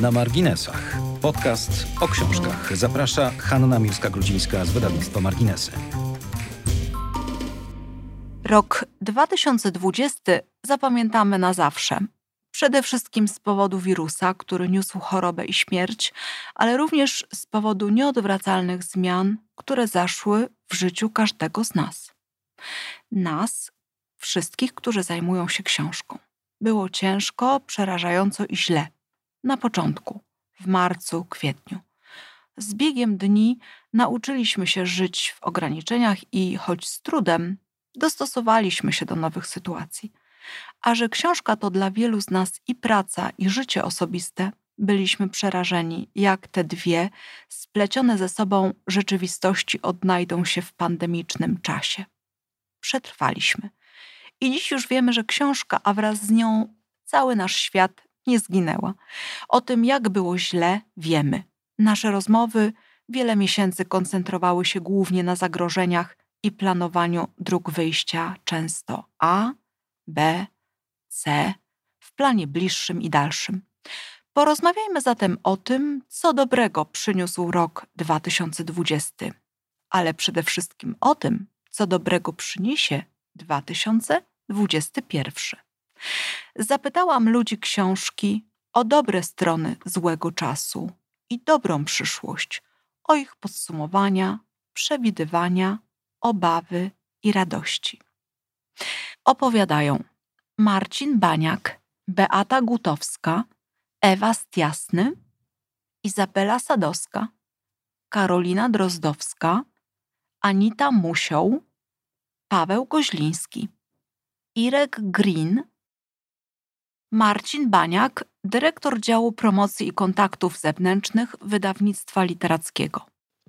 Na marginesach. Podcast o książkach. Zaprasza Hanna Miłska-Grudzińska z wydawnictwa Marginesy. Rok 2020 zapamiętamy na zawsze. Przede wszystkim z powodu wirusa, który niósł chorobę i śmierć, ale również z powodu nieodwracalnych zmian, które zaszły w życiu każdego z nas. Nas, wszystkich, którzy zajmują się książką. Było ciężko, przerażająco i źle. Na początku, w marcu, kwietniu. Z biegiem dni nauczyliśmy się żyć w ograniczeniach i, choć z trudem, dostosowaliśmy się do nowych sytuacji. A że książka to dla wielu z nas i praca, i życie osobiste, byliśmy przerażeni, jak te dwie splecione ze sobą rzeczywistości odnajdą się w pandemicznym czasie. Przetrwaliśmy. I dziś już wiemy, że książka, a wraz z nią cały nasz świat nie zginęła. O tym, jak było źle, wiemy. Nasze rozmowy wiele miesięcy koncentrowały się głównie na zagrożeniach i planowaniu dróg wyjścia, często A, B, C, w planie bliższym i dalszym. Porozmawiajmy zatem o tym, co dobrego przyniósł rok 2020, ale przede wszystkim o tym, co dobrego przyniesie 2021. Zapytałam ludzi książki o dobre strony złego czasu i dobrą przyszłość, o ich podsumowania, przewidywania, obawy i radości. Opowiadają Marcin Baniak, Beata Gutowska, Ewa Stiasny, Izabela Sadowska, Karolina Drozdowska, Anita Musioł, Paweł Goźliński, Irek Green, Marcin Baniak, dyrektor działu promocji i kontaktów zewnętrznych wydawnictwa literackiego.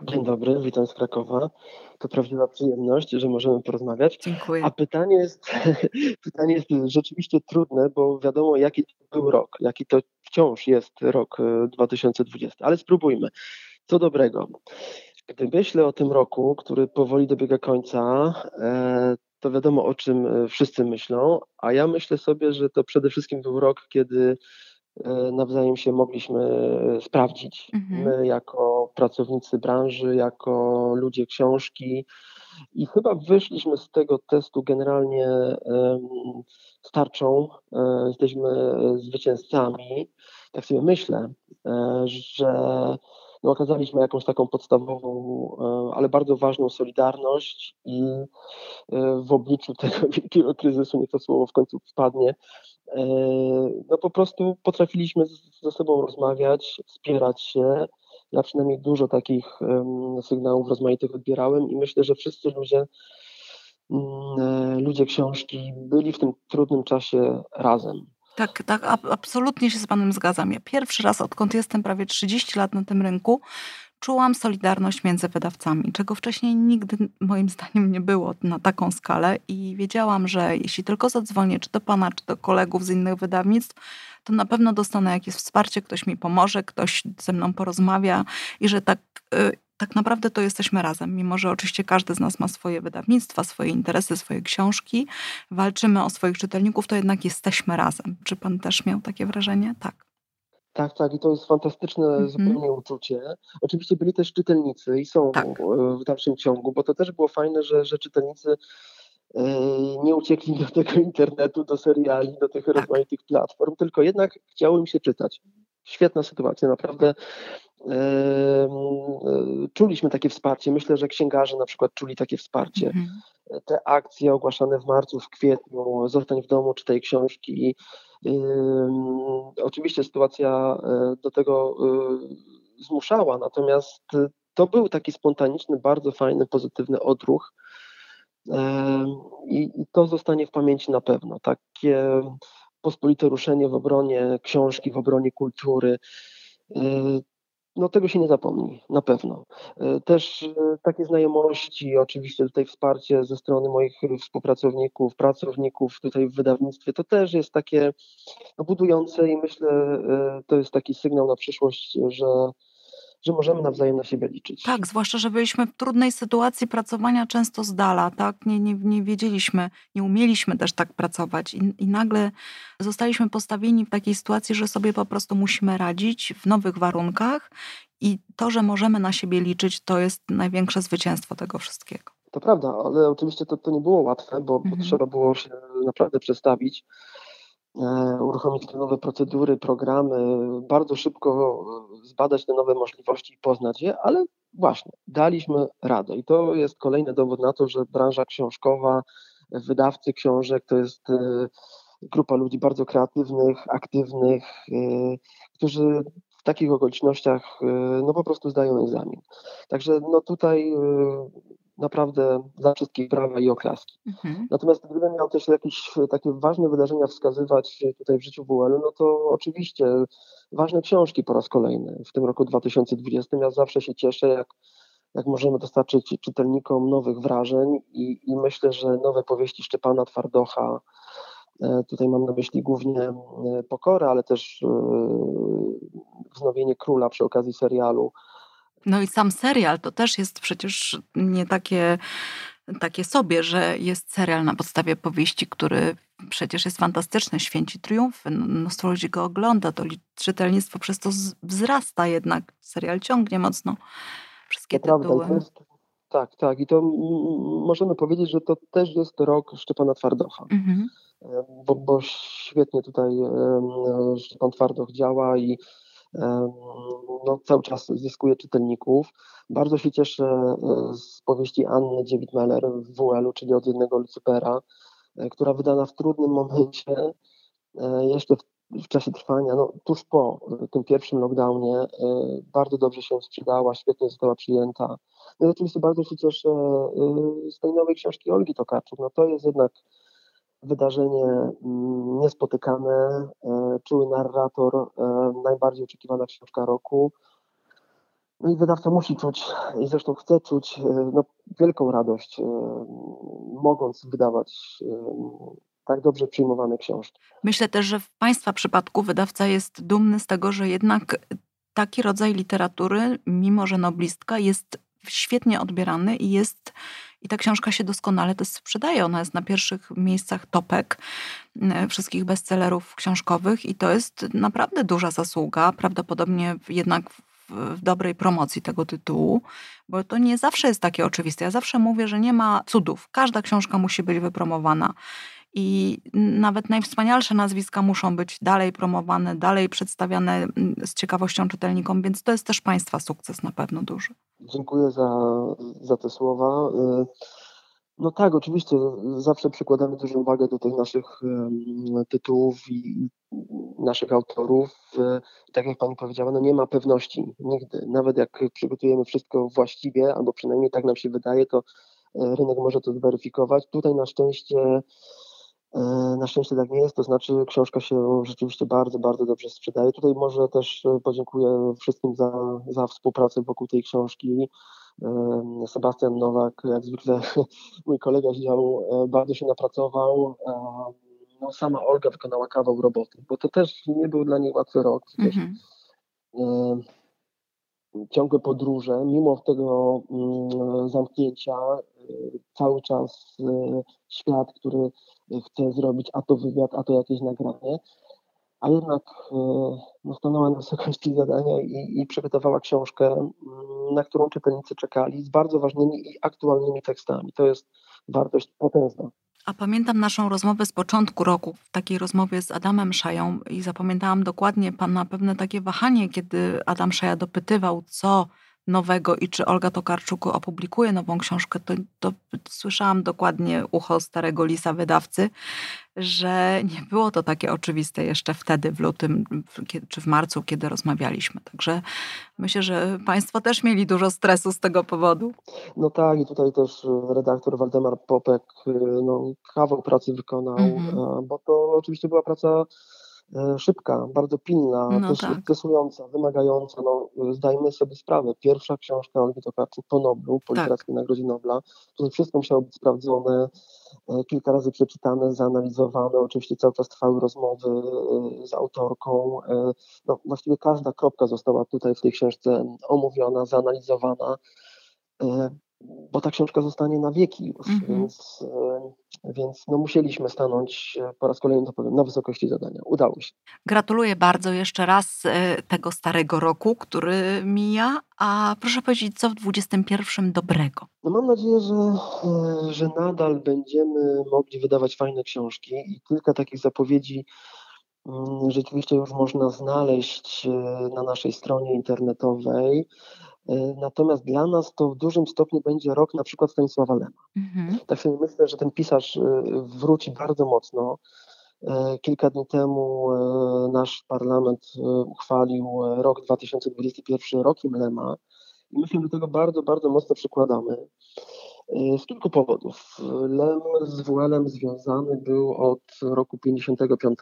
Dzień dobry, witam z Krakowa. To prawdziwa przyjemność, że możemy porozmawiać. Dziękuję. A pytanie jest, pytanie jest rzeczywiście trudne, bo wiadomo, jaki to był rok, jaki to wciąż jest rok 2020. Ale spróbujmy. Co dobrego. Gdy myślę o tym roku, który powoli dobiega końca, e, to wiadomo o czym e, wszyscy myślą, a ja myślę sobie, że to przede wszystkim był rok, kiedy e, nawzajem się mogliśmy sprawdzić. Mhm. My, jako pracownicy branży, jako ludzie książki, i chyba wyszliśmy z tego testu generalnie starczą. Jesteśmy zwycięzcami. Tak sobie myślę, że no, okazaliśmy jakąś taką podstawową, e, ale bardzo ważną solidarność i e, w obliczu tego wielkiego kryzysu, niech to słowo w końcu wpadnie, e, no po prostu potrafiliśmy ze sobą rozmawiać, wspierać się. Ja przynajmniej dużo takich sygnałów rozmaitych odbierałem i myślę, że wszyscy ludzie, mm, ludzie książki byli w tym trudnym czasie razem. Tak, tak, absolutnie się z Panem zgadzam. Ja pierwszy raz, odkąd jestem prawie 30 lat na tym rynku, czułam solidarność między wydawcami, czego wcześniej nigdy moim zdaniem nie było na taką skalę i wiedziałam, że jeśli tylko zadzwonię czy do Pana, czy do kolegów z innych wydawnictw, to na pewno dostanę jakieś wsparcie, ktoś mi pomoże, ktoś ze mną porozmawia i że tak y, tak naprawdę to jesteśmy razem, mimo że oczywiście każdy z nas ma swoje wydawnictwa, swoje interesy, swoje książki, walczymy o swoich czytelników, to jednak jesteśmy razem. Czy pan też miał takie wrażenie? Tak. Tak, tak, i to jest fantastyczne mm -hmm. zupełnie uczucie. Oczywiście byli też czytelnicy i są tak. w dalszym ciągu, bo to też było fajne, że, że czytelnicy e, nie uciekli do tego internetu, do seriali, do tych tak. rozmaitych platform, tylko jednak chciało im się czytać. Świetna sytuacja, naprawdę czuliśmy takie wsparcie. Myślę, że księgarze na przykład czuli takie wsparcie. Mhm. Te akcje ogłaszane w marcu, w kwietniu, zostań w domu, czytaj książki. Oczywiście sytuacja e, do tego e, zmuszała, natomiast to był taki spontaniczny, bardzo fajny, pozytywny odruch. I to zostanie w pamięci na pewno. Takie pospolite ruszenie w obronie książki, w obronie kultury no tego się nie zapomni, na pewno. E, też e, takie znajomości, oczywiście tutaj wsparcie ze strony moich współpracowników, pracowników tutaj w wydawnictwie, to też jest takie budujące i myślę, e, to jest taki sygnał na przyszłość, że że możemy nawzajem na siebie liczyć. Tak, zwłaszcza, że byliśmy w trudnej sytuacji pracowania często z dala, tak? Nie, nie, nie wiedzieliśmy, nie umieliśmy też tak pracować I, i nagle zostaliśmy postawieni w takiej sytuacji, że sobie po prostu musimy radzić w nowych warunkach i to, że możemy na siebie liczyć, to jest największe zwycięstwo tego wszystkiego. To prawda, ale oczywiście to, to nie było łatwe, bo, mhm. bo trzeba było się naprawdę przestawić. E, uruchomić te nowe procedury, programy, bardzo szybko e, zbadać te nowe możliwości i poznać je, ale właśnie, daliśmy radę. I to jest kolejny dowód na to, że branża książkowa, wydawcy książek to jest e, grupa ludzi bardzo kreatywnych, aktywnych, którzy w takich okolicznościach no po prostu zdają egzamin. Także no tutaj naprawdę za wszystkich brawa i oklaski. Mhm. Natomiast gdybym miał też jakieś takie ważne wydarzenia wskazywać tutaj w życiu WL, no to oczywiście ważne książki po raz kolejny w tym roku 2020. Ja zawsze się cieszę, jak, jak możemy dostarczyć czytelnikom nowych wrażeń i, i myślę, że nowe powieści Szczepana Twardocha, e, Tutaj mam na myśli głównie e, Pokorę, ale też e, wznowienie Króla przy okazji serialu no i sam serial to też jest przecież nie takie, takie sobie, że jest serial na podstawie powieści, który przecież jest fantastyczny, święci triumfy, no, mnóstwo ludzi go ogląda, to czytelnictwo przez to wzrasta jednak, serial ciągnie mocno wszystkie to tytuły. Prawda, jest, tak, tak i to możemy powiedzieć, że to też jest rok Szczepana Twardocha. Mhm. Bo, bo świetnie tutaj Szczepan Twardoch działa i no, cały czas zyskuje czytelników. Bardzo się cieszę e, z powieści Anny Dziewit-Meller w WL-u, czyli od jednego Lucypera, e, która wydana w trudnym momencie, e, jeszcze w, w czasie trwania, no, tuż po tym pierwszym lockdownie, bardzo dobrze się sprzedała, świetnie została przyjęta. No i oczywiście bardzo się cieszę z tej nowej książki Olgi Tokarczuk. No to jest jednak wydarzenie mm, niespotykane, e, czuły narrator, e, najbardziej oczekiwana książka roku. No i wydawca musi czuć, i zresztą chce czuć e, no, wielką radość, mogąc wydawać tak dobrze przyjmowane książki. Myślę też, że w Państwa przypadku wydawca jest dumny z tego, że jednak taki rodzaj literatury, mimo że noblistka, jest świetnie odbierany i jest i ta książka się doskonale też sprzedaje. Ona jest na pierwszych miejscach topek e, wszystkich bestsellerów książkowych i to jest naprawdę duża zasługa. Prawdopodobnie jednak w dobrej promocji tego tytułu, bo to nie zawsze jest takie oczywiste. Ja zawsze mówię, że nie ma cudów. Każda książka musi być wypromowana. I nawet najwspanialsze nazwiska muszą być dalej promowane, dalej przedstawiane mm, z ciekawością czytelnikom, więc to jest też Państwa sukces na pewno duży. Dziękuję za, za te słowa. Y, no tak, oczywiście, zawsze przykładamy dużą uwagę do tych naszych tytułów i naszych autorów. Y, tak jak Pani powiedziała, no nie ma pewności nigdy. Nawet jak przygotujemy wszystko właściwie, albo przynajmniej tak nam się wydaje, to y, rynek może to zweryfikować. Tutaj na szczęście E, na szczęście tak nie jest, to znaczy książka się rzeczywiście bardzo, bardzo dobrze sprzedaje. Tutaj może też e, podziękuję wszystkim za, za współpracę wokół tej książki. E, Sebastian Nowak, jak zwykle mój kolega z działu, bardzo się napracował. No, sama Olga wykonała kawał roboty, bo to też nie był dla niej łatwy rok. Mhm. Ciągłe podróże, mimo tego mm, zamknięcia, cały czas świat, który chce zrobić a to wywiad, a to jakieś nagranie, a jednak e, no, stanęła na wysokości zadania i, i przygotowała książkę, mm, na którą czytelnicy czekali, z bardzo ważnymi i aktualnymi tekstami. To jest wartość potężna. A pamiętam naszą rozmowę z początku roku, w takiej rozmowie z Adamem Szają i zapamiętałam dokładnie pana pewne takie wahanie, kiedy Adam Szaja dopytywał, co nowego i czy Olga Tokarczuk opublikuje nową książkę, to, to słyszałam dokładnie ucho starego lisa wydawcy, że nie było to takie oczywiste jeszcze wtedy, w lutym czy w marcu, kiedy rozmawialiśmy. Także myślę, że Państwo też mieli dużo stresu z tego powodu. No tak, i tutaj też redaktor Waldemar Popek no, kawał pracy wykonał, mm -hmm. bo to oczywiście była praca szybka, bardzo pilna, No też tak. interesująca, wymagająca. No, zdajmy sobie sprawę, pierwsza książka Olgi Tokarczuk po Noblu, po Tak. Literackiej Nagrodzie Nobla. Tutaj wszystko musiało być sprawdzone, e, kilka razy przeczytane, zanalizowane. Oczywiście cały czas trwały rozmowy e, z autorką. E, No, właściwie każda kropka została tutaj w tej książce omówiona, zanalizowana. Bo ta książka zostanie na wieki już, Mhm. więc, e, więc no musieliśmy stanąć e, po raz kolejny to powiem, na wysokości zadania. Udało się. Gratuluję bardzo jeszcze raz e, tego starego roku, który mija. A proszę powiedzieć, co w 21 dobrego? No mam nadzieję, że, że nadal będziemy mogli wydawać fajne książki i kilka takich zapowiedzi mm, rzeczywiście już można znaleźć na naszej stronie internetowej. E, Natomiast dla nas to w dużym stopniu będzie rok na przykład Stanisława Lema. Mhm. Tak sobie myślę, że ten pisarz e, wróci bardzo mocno. E, Kilka dni temu nasz parlament uchwalił rok 2021 rokiem Lema i my się do tego bardzo, bardzo mocno przykładamy. Z kilku powodów. Lem z WL-em związany był od roku 55.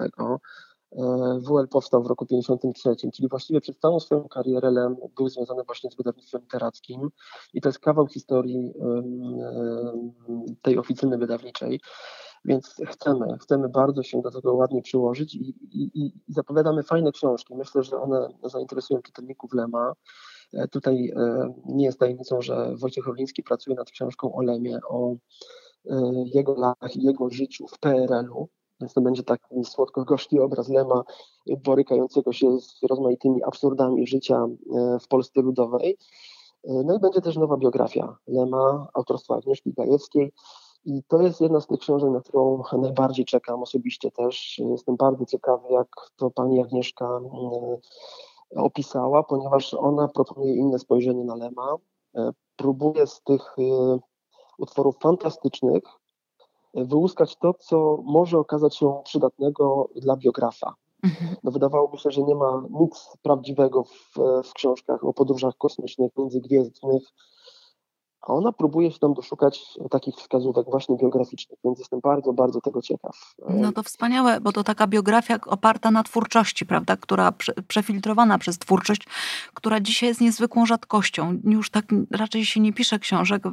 E, WL powstał w roku 53, czyli właściwie przez całą swoją karierę Lem był związany właśnie z wydawnictwem literackim i to jest kawał historii tej oficyny wydawniczej. Więc chcemy, chcemy bardzo się do tego ładnie przyłożyć i, i, i zapowiadamy fajne książki. Myślę, że one zainteresują czytelników Lema. E, Tutaj e, nie jest tajemnicą, że Wojciech Orliński pracuje nad książką o Lemie, o jego latach i jego życiu w PRL-u. Więc to będzie taki słodko-gorzki obraz Lema borykającego się z rozmaitymi absurdami życia e, w Polsce Ludowej. E, No i będzie też nowa biografia Lema, autorstwa Agnieszki Gajewskiej. I to jest jedna z tych książek, na którą najbardziej czekam osobiście też. Jestem bardzo ciekawy, jak to pani Agnieszka e, opisała, ponieważ ona proponuje inne spojrzenie na Lema. Próbuje z tych utworów fantastycznych wyłuskać to, co może okazać się przydatnego dla biografa. Mhm. No wydawałoby się, że nie ma nic prawdziwego w, w książkach o podróżach kosmicznych, międzygwiezdnych, a ona próbuje się tam doszukać takich wskazówek właśnie biograficznych, więc jestem bardzo, bardzo tego ciekaw. No to wspaniałe, bo to taka biografia oparta na twórczości, prawda, która prze, przefiltrowana przez twórczość, która dzisiaj jest niezwykłą rzadkością. Już tak raczej się nie pisze książek,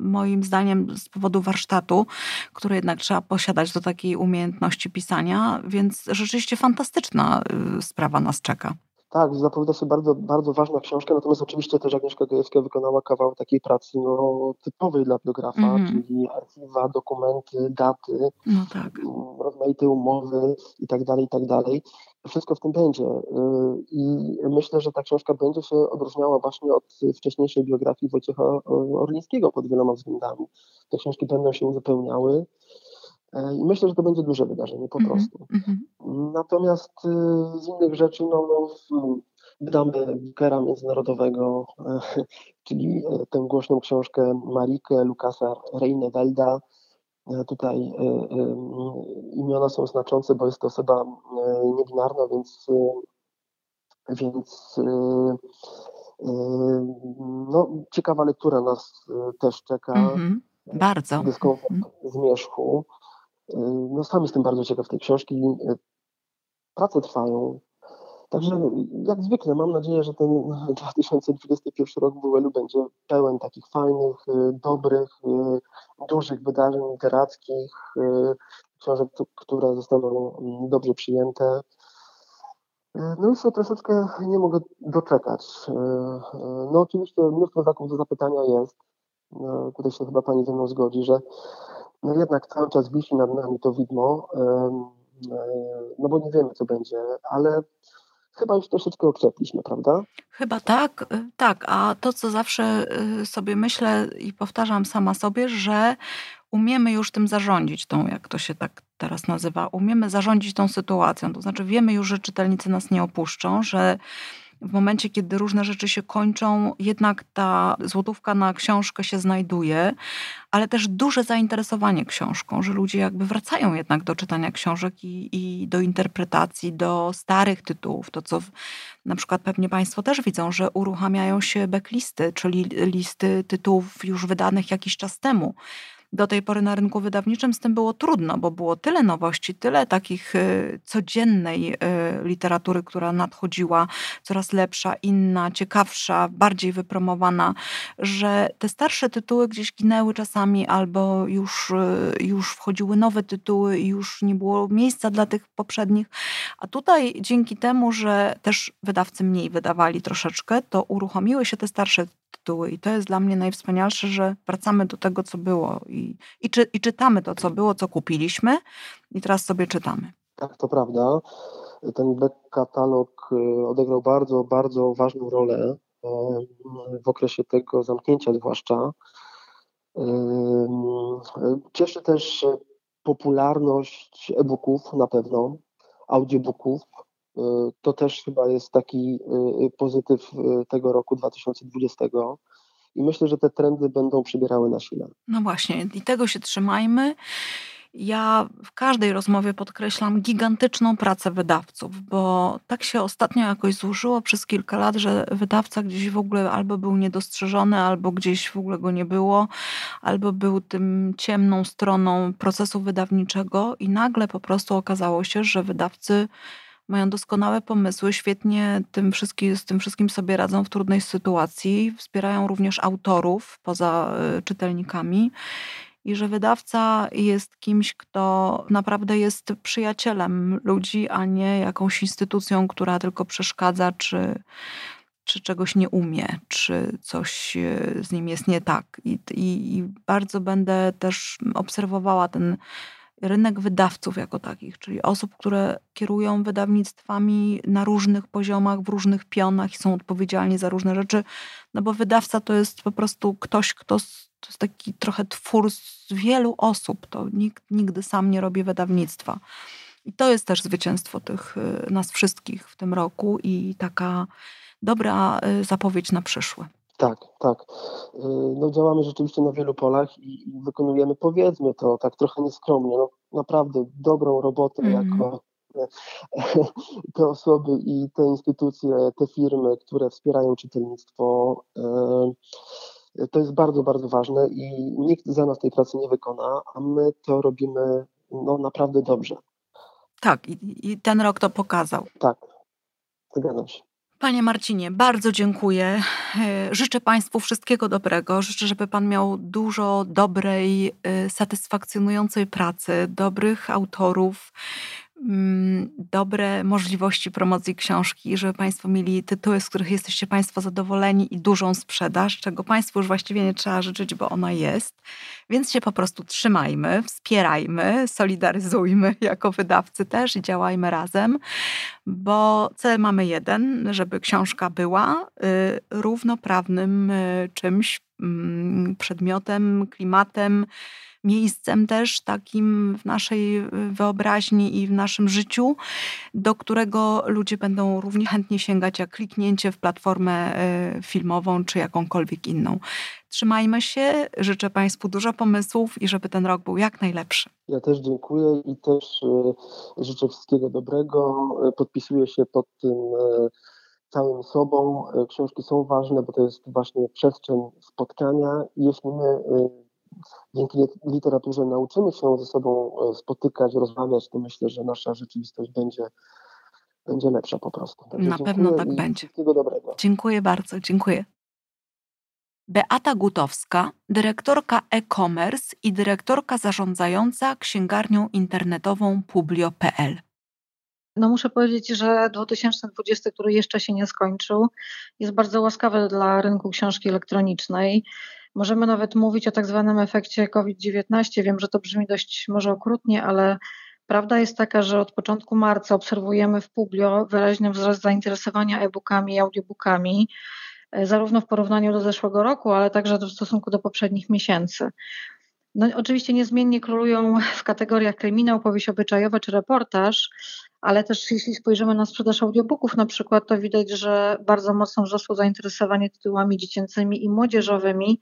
moim zdaniem z powodu warsztatu, który jednak trzeba posiadać do takiej umiejętności pisania, więc rzeczywiście fantastyczna y, sprawa nas czeka. Tak, zapowiada się bardzo, bardzo ważna książka, natomiast oczywiście też Agnieszka Gajewska wykonała kawał takiej pracy no, typowej dla biografa, Mhm. czyli archiwa, dokumenty, daty, No tak. mm, rozmaite umowy i tak dalej, i tak dalej. Wszystko w tym będzie. Y, I myślę, że ta książka będzie się odróżniała właśnie od wcześniejszej biografii Wojciecha Orlińskiego pod wieloma względami. Te książki będą się uzupełniały. Y, I myślę, że to będzie duże wydarzenie po Mhm, prostu. mhm. Natomiast y, z innych rzeczy, no, no wydamy Bookera Międzynarodowego, e, czyli e, tę głośną książkę Marikę Lukasa Reinewelda. E, Tutaj e, e, imiona są znaczące, bo jest to osoba e, niebinarna, więc, e, więc e, e, no, ciekawa lektura nas e, też czeka. Mhm. Bardzo. Dyskomfort Mhm. zmierzchu. Y, No sam jestem bardzo ciekaw tej książki. Y, Prace trwają. Także jak zwykle mam nadzieję, że ten 2021 rok w WL-u będzie pełen takich fajnych, y, dobrych, y, dużych wydarzeń literackich, y, książek, które zostaną mm, dobrze przyjęte. Y, No już się troszeczkę nie mogę doczekać. Y, y, No oczywiście mnóstwo znaków do zapytania jest. No, tutaj się chyba pani ze mną zgodzi, że no jednak cały czas wisi nad nami to widmo, e, no bo nie wiemy, co będzie, ale chyba już troszeczkę okrzepliśmy, prawda? Chyba tak, y, tak. A to, co zawsze y, sobie myślę i powtarzam sama sobie, że umiemy już tym zarządzić, tą, jak to się tak teraz nazywa, umiemy zarządzić tą sytuacją. To znaczy, wiemy już, że czytelnicy nas nie opuszczą, że w momencie, kiedy różne rzeczy się kończą, jednak ta złotówka na książkę się znajduje, ale też duże zainteresowanie książką, że ludzie jakby wracają jednak do czytania książek i, i do interpretacji, do starych tytułów. To, co w, na przykład pewnie Państwo też widzą, że uruchamiają się backlisty, czyli listy tytułów już wydanych jakiś czas temu. Do tej pory na rynku wydawniczym z tym było trudno, bo było tyle nowości, tyle takich y, codziennej y, literatury, która nadchodziła, coraz lepsza, inna, ciekawsza, bardziej wypromowana, że te starsze tytuły gdzieś ginęły czasami albo już, y, już wchodziły nowe tytuły i już nie było miejsca dla tych poprzednich. A tutaj dzięki temu, że też wydawcy mniej wydawali troszeczkę, to uruchomiły się te starsze tytuły. I to jest dla mnie najwspanialsze, że wracamy do tego, co było i, i, czy, i czytamy to, co było, co kupiliśmy i teraz sobie czytamy. Tak, to prawda. Ten back katalog y, odegrał bardzo, bardzo ważną rolę y, w okresie tego zamknięcia zwłaszcza. Y, cieszy też popularność e-booków na pewno, audiobooków. To też chyba jest taki pozytyw tego roku 2020. I myślę, że te trendy będą przybierały na sile. No właśnie, i tego się trzymajmy. Ja w każdej rozmowie podkreślam gigantyczną pracę wydawców, bo tak się ostatnio jakoś złożyło przez kilka lat, że wydawca gdzieś w ogóle albo był niedostrzeżony, albo gdzieś w ogóle go nie było, albo był tym ciemną stroną procesu wydawniczego, i nagle po prostu okazało się, że wydawcy mają doskonałe pomysły, świetnie tym wszystkim, z tym wszystkim sobie radzą w trudnej sytuacji, wspierają również autorów poza y, czytelnikami i że wydawca jest kimś, kto naprawdę jest przyjacielem ludzi, a nie jakąś instytucją, która tylko przeszkadza, czy, czy czegoś nie umie, czy coś y, z nim jest nie tak. I, i, i bardzo będę też obserwowała ten rynek wydawców jako takich, czyli osób, które kierują wydawnictwami na różnych poziomach, w różnych pionach i są odpowiedzialni za różne rzeczy, no bo wydawca to jest po prostu ktoś, kto to jest taki trochę twór z wielu osób, to nikt nigdy sam nie robi wydawnictwa. I to jest też zwycięstwo tych y, nas wszystkich w tym roku i taka dobra y, zapowiedź na przyszłe. Tak, tak. Y, no, działamy rzeczywiście na wielu polach i, i wykonujemy, powiedzmy to tak trochę nieskromnie, no, naprawdę dobrą robotę mm. jako te osoby i te instytucje, te firmy, które wspierają czytelnictwo. Y, to jest bardzo, bardzo ważne i nikt za nas tej pracy nie wykona, a my to robimy no, naprawdę dobrze. Tak, i, i ten rok to pokazał. Tak, zgadzam się. Panie Marcinie, bardzo dziękuję. E, życzę Państwu wszystkiego dobrego. Życzę, żeby Pan miał dużo dobrej, e, satysfakcjonującej pracy, dobrych autorów, dobre możliwości promocji książki, żeby Państwo mieli tytuły, z których jesteście Państwo zadowoleni i dużą sprzedaż, czego Państwu już właściwie nie trzeba życzyć, bo ona jest. Więc się po prostu trzymajmy, wspierajmy, solidaryzujmy jako wydawcy też i działajmy razem, bo cel mamy jeden, żeby książka była y, równoprawnym y, czymś, mm, przedmiotem, klimatem, miejscem też takim w naszej y, wyobraźni i w naszym życiu, do którego ludzie będą równie chętnie sięgać jak kliknięcie w platformę y, filmową czy jakąkolwiek inną. Trzymajmy się, życzę Państwu dużo pomysłów i żeby ten rok był jak najlepszy. Ja też dziękuję i też y, życzę wszystkiego dobrego. Podpisuję się pod tym całym sobą. Książki są ważne, bo to jest właśnie przestrzeń spotkania. Jeśli my dzięki literaturze nauczymy się ze sobą e, spotykać, rozmawiać, to myślę, że nasza rzeczywistość będzie, będzie lepsza po prostu. Także Na pewno tak będzie. Wszystkiego dobrego. Dziękuję bardzo, dziękuję. Beata Gutowska, dyrektorka e-commerce i dyrektorka zarządzająca księgarnią internetową Publio.pl. No muszę powiedzieć, że 2020, który jeszcze się nie skończył, jest bardzo łaskawy dla rynku książki elektronicznej. Możemy nawet mówić o tak zwanym efekcie COVID-19. Wiem, że to brzmi dość może okrutnie, ale prawda jest taka, że od początku marca obserwujemy w Publio wyraźny wzrost zainteresowania e-bookami i audiobookami, e, zarówno w porównaniu do zeszłego roku, ale także w stosunku do poprzednich miesięcy. No, oczywiście niezmiennie królują w kategoriach kryminał, powieść obyczajowa czy reportaż, ale też jeśli spojrzymy na sprzedaż audiobooków na przykład, to widać, że bardzo mocno wzrosło zainteresowanie tytułami dziecięcymi i młodzieżowymi.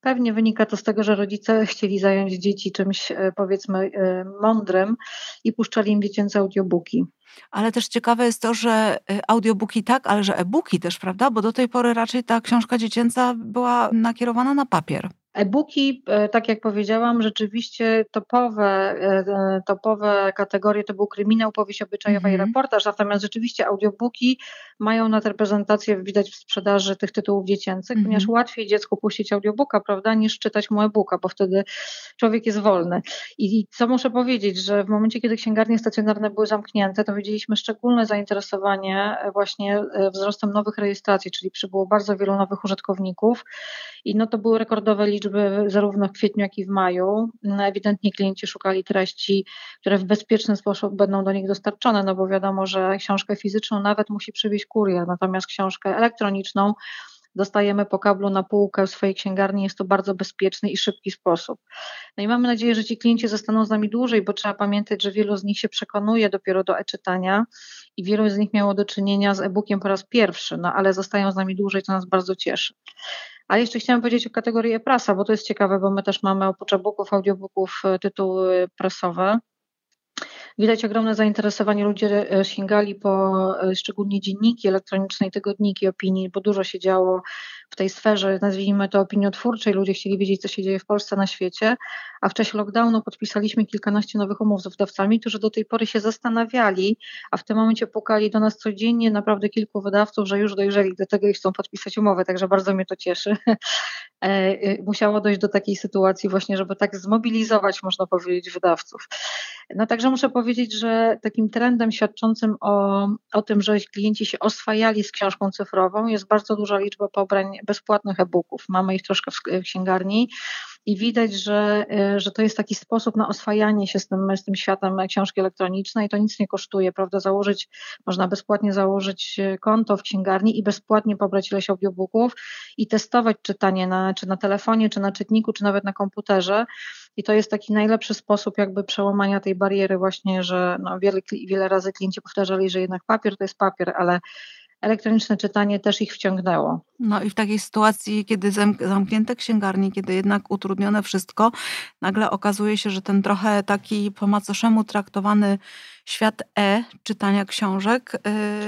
Pewnie wynika to z tego, że rodzice chcieli zająć dzieci czymś e, powiedzmy e, mądrym i puszczali im dziecięce audiobooki. Ale też ciekawe jest to, że e, audiobooki tak, ale że e-booki też, prawda? Bo do tej pory raczej ta książka dziecięca była nakierowana na papier. E-booki, e, tak jak powiedziałam, rzeczywiście topowe, e, topowe kategorie to był kryminał, powieść obyczajowa mm -hmm. i reportaż, natomiast rzeczywiście audiobooki mają nadreprezentację, widać w sprzedaży tych tytułów dziecięcych, mm -hmm. ponieważ łatwiej dziecku puścić audiobooka, prawda, niż czytać mu e-booka, bo wtedy człowiek jest wolny. I co muszę powiedzieć, że w momencie, kiedy księgarnie stacjonarne były zamknięte, to widzieliśmy szczególne zainteresowanie właśnie wzrostem nowych rejestracji, czyli przybyło bardzo wielu nowych użytkowników i no to były rekordowe liczby liczby zarówno w kwietniu, jak i w maju. No, ewidentnie klienci szukali treści, które w bezpieczny sposób będą do nich dostarczone, no bo wiadomo, że książkę fizyczną nawet musi przywieźć kurier, natomiast książkę elektroniczną dostajemy po kablu na półkę w swojej księgarni. Jest to bardzo bezpieczny i szybki sposób. No i mamy nadzieję, że ci klienci zostaną z nami dłużej, bo trzeba pamiętać, że wielu z nich się przekonuje dopiero do e-czytania i wielu z nich miało do czynienia z e-bookiem po raz pierwszy, no ale zostają z nami dłużej, to nas bardzo cieszy. A jeszcze chciałam powiedzieć o kategorii e-prasa, bo to jest ciekawe, bo my też mamy oprócz e-booków, audiobooków e, tytuły prasowe. Widać ogromne zainteresowanie, ludzie e, sięgali po e, szczególnie dzienniki elektroniczne i tygodniki opinii, bo dużo się działo w tej sferze, nazwijmy to opiniotwórczej, ludzie chcieli wiedzieć, co się dzieje w Polsce, na świecie, a w czasie lockdownu podpisaliśmy kilkanaście nowych umów z wydawcami, którzy do tej pory się zastanawiali, a w tym momencie pukali do nas codziennie naprawdę kilku wydawców, że już dojrzeli do tego i chcą podpisać umowę, także bardzo mnie to cieszy. E, musiało dojść do takiej sytuacji właśnie, żeby tak zmobilizować, można powiedzieć, wydawców. No także muszę powiedzieć, że takim trendem świadczącym o, o tym, że klienci się oswajali z książką cyfrową jest bardzo duża liczba pobrań bezpłatnych e-booków. Mamy ich troszkę w księgarni i widać, że, e, że to jest taki sposób na oswajanie się z tym, z tym światem książki elektronicznej. To nic nie kosztuje, prawda? Założyć, można bezpłatnie założyć e, konto w księgarni i bezpłatnie pobrać ileś audiobooków i testować czytanie na, czy na telefonie, czy na czytniku, czy nawet na komputerze. I to jest taki najlepszy sposób jakby przełamania tej bariery właśnie, że no wiele, wiele razy klienci powtarzali, że jednak papier to jest papier, ale elektroniczne czytanie też ich wciągnęło. No i w takiej sytuacji, kiedy zamknięte księgarnie, kiedy jednak utrudnione wszystko, nagle okazuje się, że ten trochę taki po macoszemu traktowany świat e czytania książek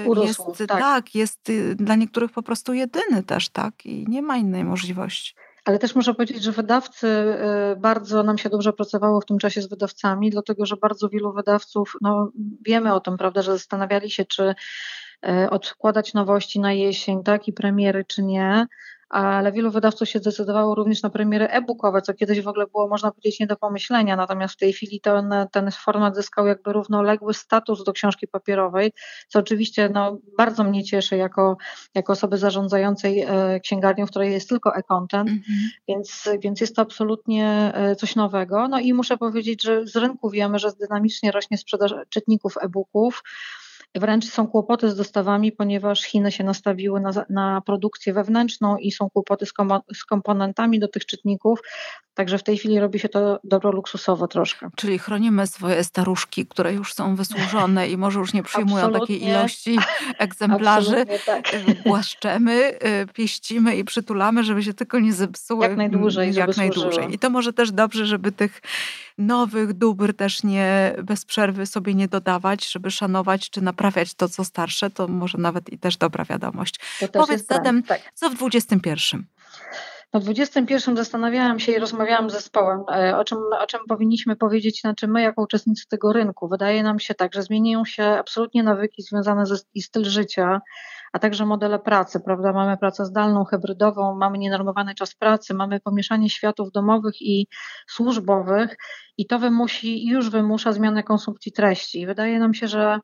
y, Urosł, jest tak. tak, jest y, dla niektórych po prostu jedyny też, tak? I nie ma innej możliwości. Ale też muszę powiedzieć, że wydawcy y, bardzo nam się dobrze pracowało w tym czasie z wydawcami, dlatego że bardzo wielu wydawców, no wiemy o tym, prawda, że zastanawiali się, czy odkładać nowości na jesień, tak, i premiery, czy nie, ale wielu wydawców się zdecydowało również na premiery e-bookowe, co kiedyś w ogóle było, można powiedzieć, nie do pomyślenia, natomiast w tej chwili ten, ten format zyskał jakby równoległy status do książki papierowej, co oczywiście no, bardzo mnie cieszy jako, jako osoby zarządzającej e, księgarnią, w której jest tylko e-content, -hmm. więc, więc jest to absolutnie e, coś nowego. No i muszę powiedzieć, że z rynku wiemy, że dynamicznie rośnie sprzedaż czytników e-booków, Wręcz są kłopoty z dostawami, ponieważ Chiny się nastawiły na, na produkcję wewnętrzną i są kłopoty z, kom, z komponentami do tych czytników. Także w tej chwili robi się to dobro luksusowo troszkę. Czyli chronimy swoje staruszki, które już są wysłużone i może już nie przyjmują Absolutnie. takiej ilości egzemplarzy. Tak. Głaszczemy, e, pieścimy i przytulamy, żeby się tylko nie zepsuły. Jak najdłużej. Jak najdłużej. I to może też dobrze, żeby tych nowych dóbr też nie bez przerwy sobie nie dodawać, żeby szanować czy naprawiać to, co starsze. To może nawet i też dobra wiadomość. Powiedz zatem, tak. co w XXI? No w 21 zastanawiałam się i rozmawiałam z zespołem, e, o czym, o czym powinniśmy powiedzieć, znaczy my jako uczestnicy tego rynku. Wydaje nam się tak, że zmieniają się absolutnie nawyki związane ze i styl życia, a także modele pracy, prawda? Mamy pracę zdalną, hybrydową, mamy nienormowany czas pracy, mamy pomieszanie światów domowych i służbowych i to wymusi, już wymusza zmianę konsumpcji treści. Wydaje nam się, że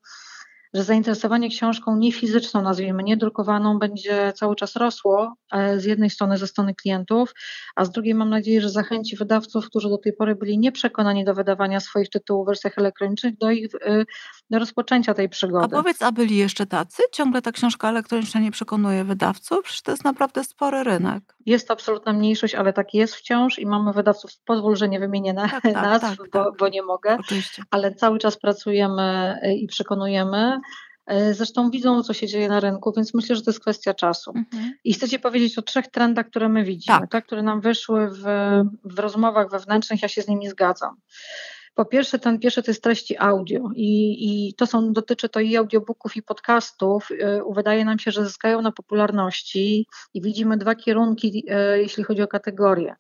że zainteresowanie książką niefizyczną, nazwijmy, niedrukowaną, będzie cały czas rosło e, z jednej strony ze strony klientów, a z drugiej mam nadzieję, że zachęci wydawców, którzy do tej pory byli nieprzekonani do wydawania swoich tytułów w wersjach elektronicznych, do ich e, do rozpoczęcia tej przygody. A powiedz, a byli jeszcze tacy? Ciągle ta książka elektroniczna nie przekonuje wydawców? Przecież to jest naprawdę spory rynek. Jest to absolutna mniejszość, ale tak jest wciąż i mamy wydawców, pozwól, że nie wymienię na, tak, tak, nazw, tak, bo, tak. bo, nie mogę, Oczywiście. ale cały czas pracujemy e, i przekonujemy. E, zresztą widzą, co się dzieje na rynku, więc myślę, że to jest kwestia czasu. Mhm. I chcę Ci powiedzieć o trzech trendach, które my widzimy, tak. tak które nam wyszły w, w rozmowach wewnętrznych, ja się z nimi zgadzam. Po pierwsze, ten pierwszy to jest treści audio i, i to są, dotyczy to i audiobooków i podcastów. E, wydaje nam się, że zyskają na popularności i widzimy dwa kierunki, e, jeśli chodzi o kategorie.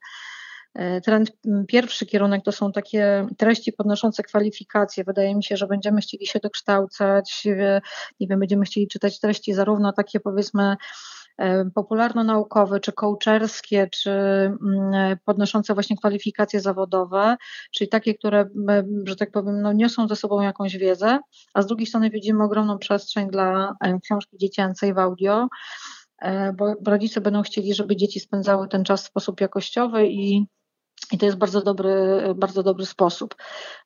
E, trend pierwszy kierunek to są takie treści podnoszące kwalifikacje. Wydaje mi się, że będziemy chcieli się dokształcać, nie wiem, będziemy chcieli czytać treści zarówno takie powiedzmy popularno-naukowe, czy coacherskie, czy podnoszące właśnie kwalifikacje zawodowe, czyli takie, które, że tak powiem, no, niosą ze sobą jakąś wiedzę, a z drugiej strony widzimy ogromną przestrzeń dla e, książki dziecięcej w audio, bo rodzice będą chcieli, żeby dzieci spędzały ten czas w sposób jakościowy i i to jest bardzo dobry, bardzo dobry sposób.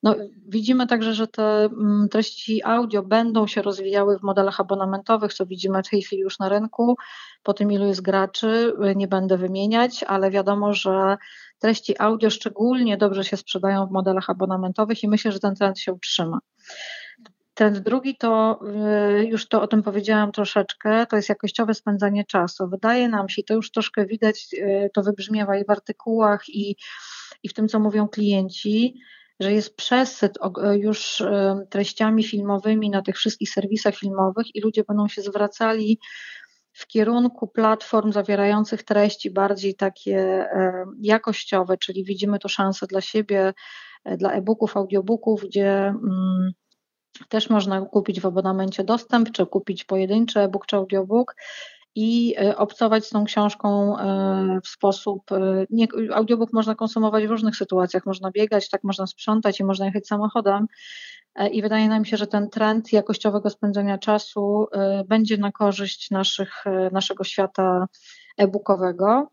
No, widzimy także, że te mm, treści audio będą się rozwijały w modelach abonamentowych, co widzimy w tej chwili już na rynku. Po tym, ilu jest graczy, nie będę wymieniać, ale wiadomo, że treści audio szczególnie dobrze się sprzedają w modelach abonamentowych i myślę, że ten trend się utrzyma. Trend drugi to, y, już to o tym powiedziałam troszeczkę, to jest jakościowe spędzanie czasu. Wydaje nam się, to już troszkę widać, y, to wybrzmiewa i w artykułach, i, i w tym, co mówią klienci, że jest przesyt już y, treściami filmowymi na tych wszystkich serwisach filmowych i ludzie będą się zwracali w kierunku platform zawierających treści bardziej takie jakościowe, czyli widzimy tu szansę dla siebie, dla e-booków, audiobooków, gdzie mm, też można kupić w abonamencie dostęp, czy kupić pojedynczy e-book czy audiobook i e, obcować z tą książką e, w sposób. E, nie, audiobook można konsumować w różnych sytuacjach. Można biegać, tak można sprzątać i można jechać samochodem. I wydaje nam się, że ten trend jakościowego spędzania czasu będzie na korzyść naszych, naszego świata e-bookowego.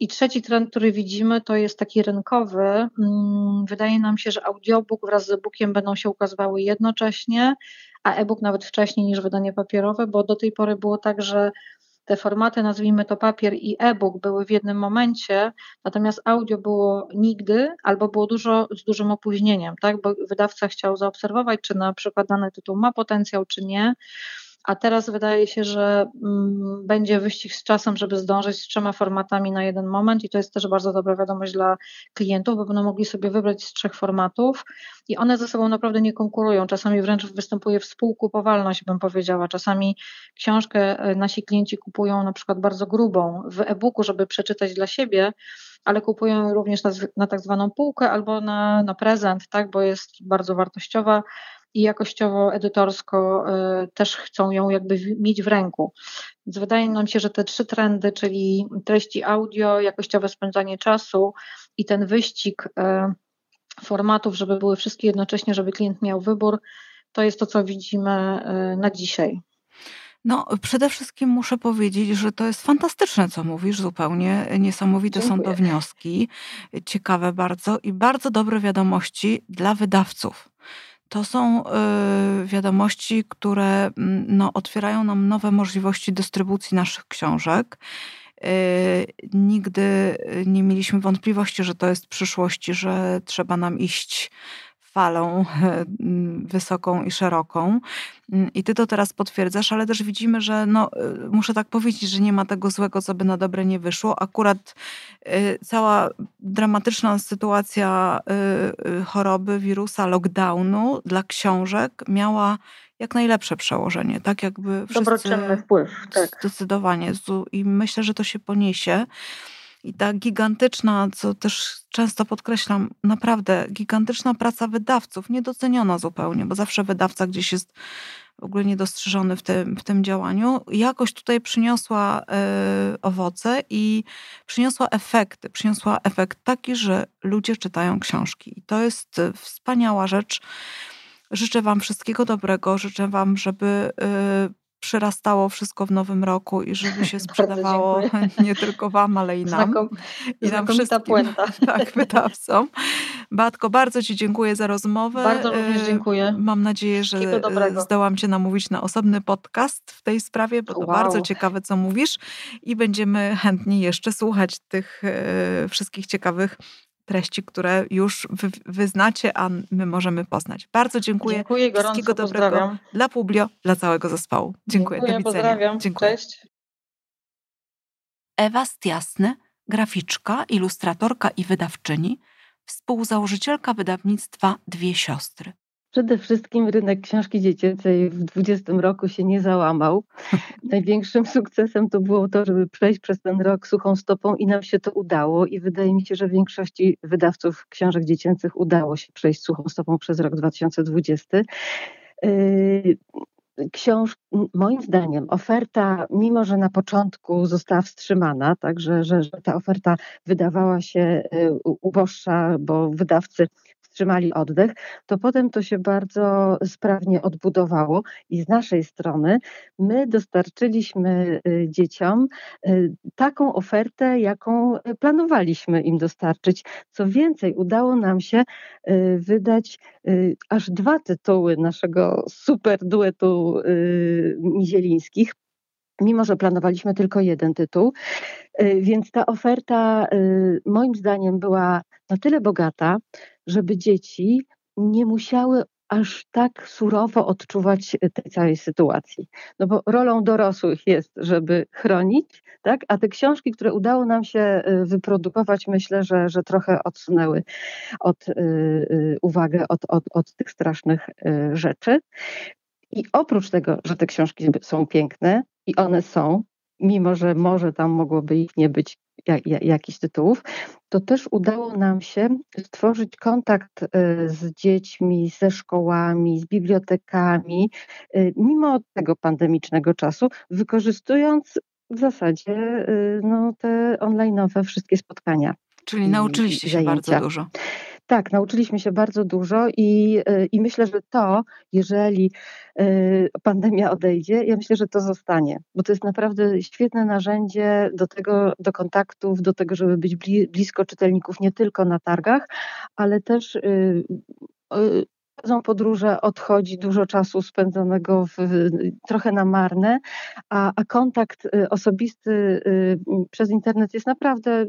I trzeci trend, który widzimy, to jest taki rynkowy. Mm, wydaje nam się, że audiobook wraz z e-bookiem będą się ukazywały jednocześnie, a e-book nawet wcześniej niż wydanie papierowe, bo do tej pory było tak, że te formaty, nazwijmy to papier i e-book, były w jednym momencie, natomiast audio było nigdy albo było dużo z dużym opóźnieniem, tak? bo wydawca chciał zaobserwować, czy na przykład dany tytuł ma potencjał, czy nie a teraz wydaje się, że mm, będzie wyścig z czasem, żeby zdążyć z trzema formatami na jeden moment i to jest też bardzo dobra wiadomość dla klientów, bo będą mogli sobie wybrać z trzech formatów i one ze sobą naprawdę nie konkurują. Czasami wręcz występuje współkupowalność, bym powiedziała. Czasami książkę e, nasi klienci kupują na przykład bardzo grubą w e-booku, żeby przeczytać dla siebie, ale kupują ją również na, na tak zwaną półkę albo na, na prezent, tak, bo jest bardzo wartościowa i jakościowo, edytorsko y, też chcą ją jakby mieć w ręku. Więc wydaje nam się, że te trzy trendy, czyli treści audio, jakościowe spędzanie czasu i ten wyścig y, formatów, żeby były wszystkie jednocześnie, żeby klient miał wybór, to jest to, co widzimy y, na dzisiaj. No, przede wszystkim muszę powiedzieć, że to jest fantastyczne, co mówisz, zupełnie niesamowite Dziękuję. są to wnioski, ciekawe bardzo i bardzo dobre wiadomości dla wydawców. To są y, wiadomości, które mm, no, otwierają nam nowe możliwości dystrybucji naszych książek. Y, nigdy nie mieliśmy wątpliwości, że to jest przyszłość, że trzeba nam iść falą wysoką i szeroką. I ty to teraz potwierdzasz, ale też widzimy, że no, y, muszę tak powiedzieć, że nie ma tego złego, co by na dobre nie wyszło. Akurat y, cała dramatyczna sytuacja y, choroby, wirusa, lockdownu dla książek miała jak najlepsze przełożenie, tak jakby wszyscy... Dobroczynny wpływ, tak. Zdecydowanie. I myślę, że to się poniesie. I ta gigantyczna, co też często podkreślam, naprawdę gigantyczna praca wydawców, niedoceniona zupełnie, bo zawsze wydawca gdzieś jest w ogóle niedostrzeżony w tym, w tym działaniu, jakoś tutaj przyniosła y, owoce i przyniosła efekty. Przyniosła efekt taki, że ludzie czytają książki. I to jest wspaniała rzecz. Życzę Wam wszystkiego dobrego. Życzę Wam, żeby y, przyrastało wszystko w nowym roku i żeby się sprzedawało nie tylko Wam, ale i nam. Znakom, I nam wszystkim. puenta. Tak, wydawcom. Batko, bardzo Ci dziękuję za rozmowę. Bardzo również dziękuję. Mam nadzieję, że zdołam Cię namówić na osobny podcast w tej sprawie, bo to wow. bardzo ciekawe, co mówisz i będziemy chętni jeszcze słuchać tych e, wszystkich ciekawych treści, które już wy, wyznacie, a my możemy poznać. Bardzo dziękuję. Dziękuję gorąco, Wszystkiego dobrego pozdrawiam. dla Publio, dla całego zespołu. Dziękuję, dziękuję do widzenia. Pozdrawiam. Dziękuję. Cześć. Ewa Stiasny, graficzka, ilustratorka i wydawczyni, współzałożycielka wydawnictwa Dwie Siostry. Przede wszystkim rynek książki dziecięcej w 20 roku się nie załamał. Największym sukcesem to było to, żeby przejść przez ten rok suchą stopą i nam się to udało i wydaje mi się, że większości wydawców książek dziecięcych udało się przejść suchą stopą przez rok 2020 książ, moim zdaniem oferta, mimo że na początku została wstrzymana, także że, że ta oferta wydawała się y, uboższa, bo wydawcy wstrzymali oddech, to potem to się bardzo sprawnie odbudowało i z naszej strony my dostarczyliśmy y, dzieciom y, taką ofertę, jaką planowaliśmy im dostarczyć. Co więcej, udało nam się y, wydać aż dwa tytuły naszego super duetu Mizielińskich mimo że planowaliśmy tylko jeden tytuł. Więc ta oferta moim zdaniem była na tyle bogata, żeby dzieci nie musiały aż tak surowo odczuwać tej całej sytuacji. No bo rolą dorosłych jest, żeby chronić, tak? a te książki, które udało nam się y, wyprodukować, myślę, że, że trochę odsunęły od, yy, uwagę od, od, od tych strasznych rzeczy. I oprócz tego, że te książki są piękne i one są, mimo że może tam mogłoby ich nie być jak, jak, jakichś tytułów, to też udało nam się stworzyć kontakt y, z dziećmi, ze szkołami, z bibliotekami, y, mimo tego pandemicznego czasu, wykorzystując w zasadzie y, no, te online'owe wszystkie spotkania. Czyli nauczyliście się bardzo dużo. Tak, nauczyliśmy się bardzo dużo i, y, i myślę, że to, jeżeli y, pandemia odejdzie, ja myślę, że to zostanie, bo to jest naprawdę świetne narzędzie do tego, do kontaktów, do tego, żeby być blisko czytelników nie tylko na targach, ale też prowadzą podróże, odchodzi dużo czasu spędzonego w, trochę na marne, a, a kontakt y, osobisty y, przez internet jest naprawdę,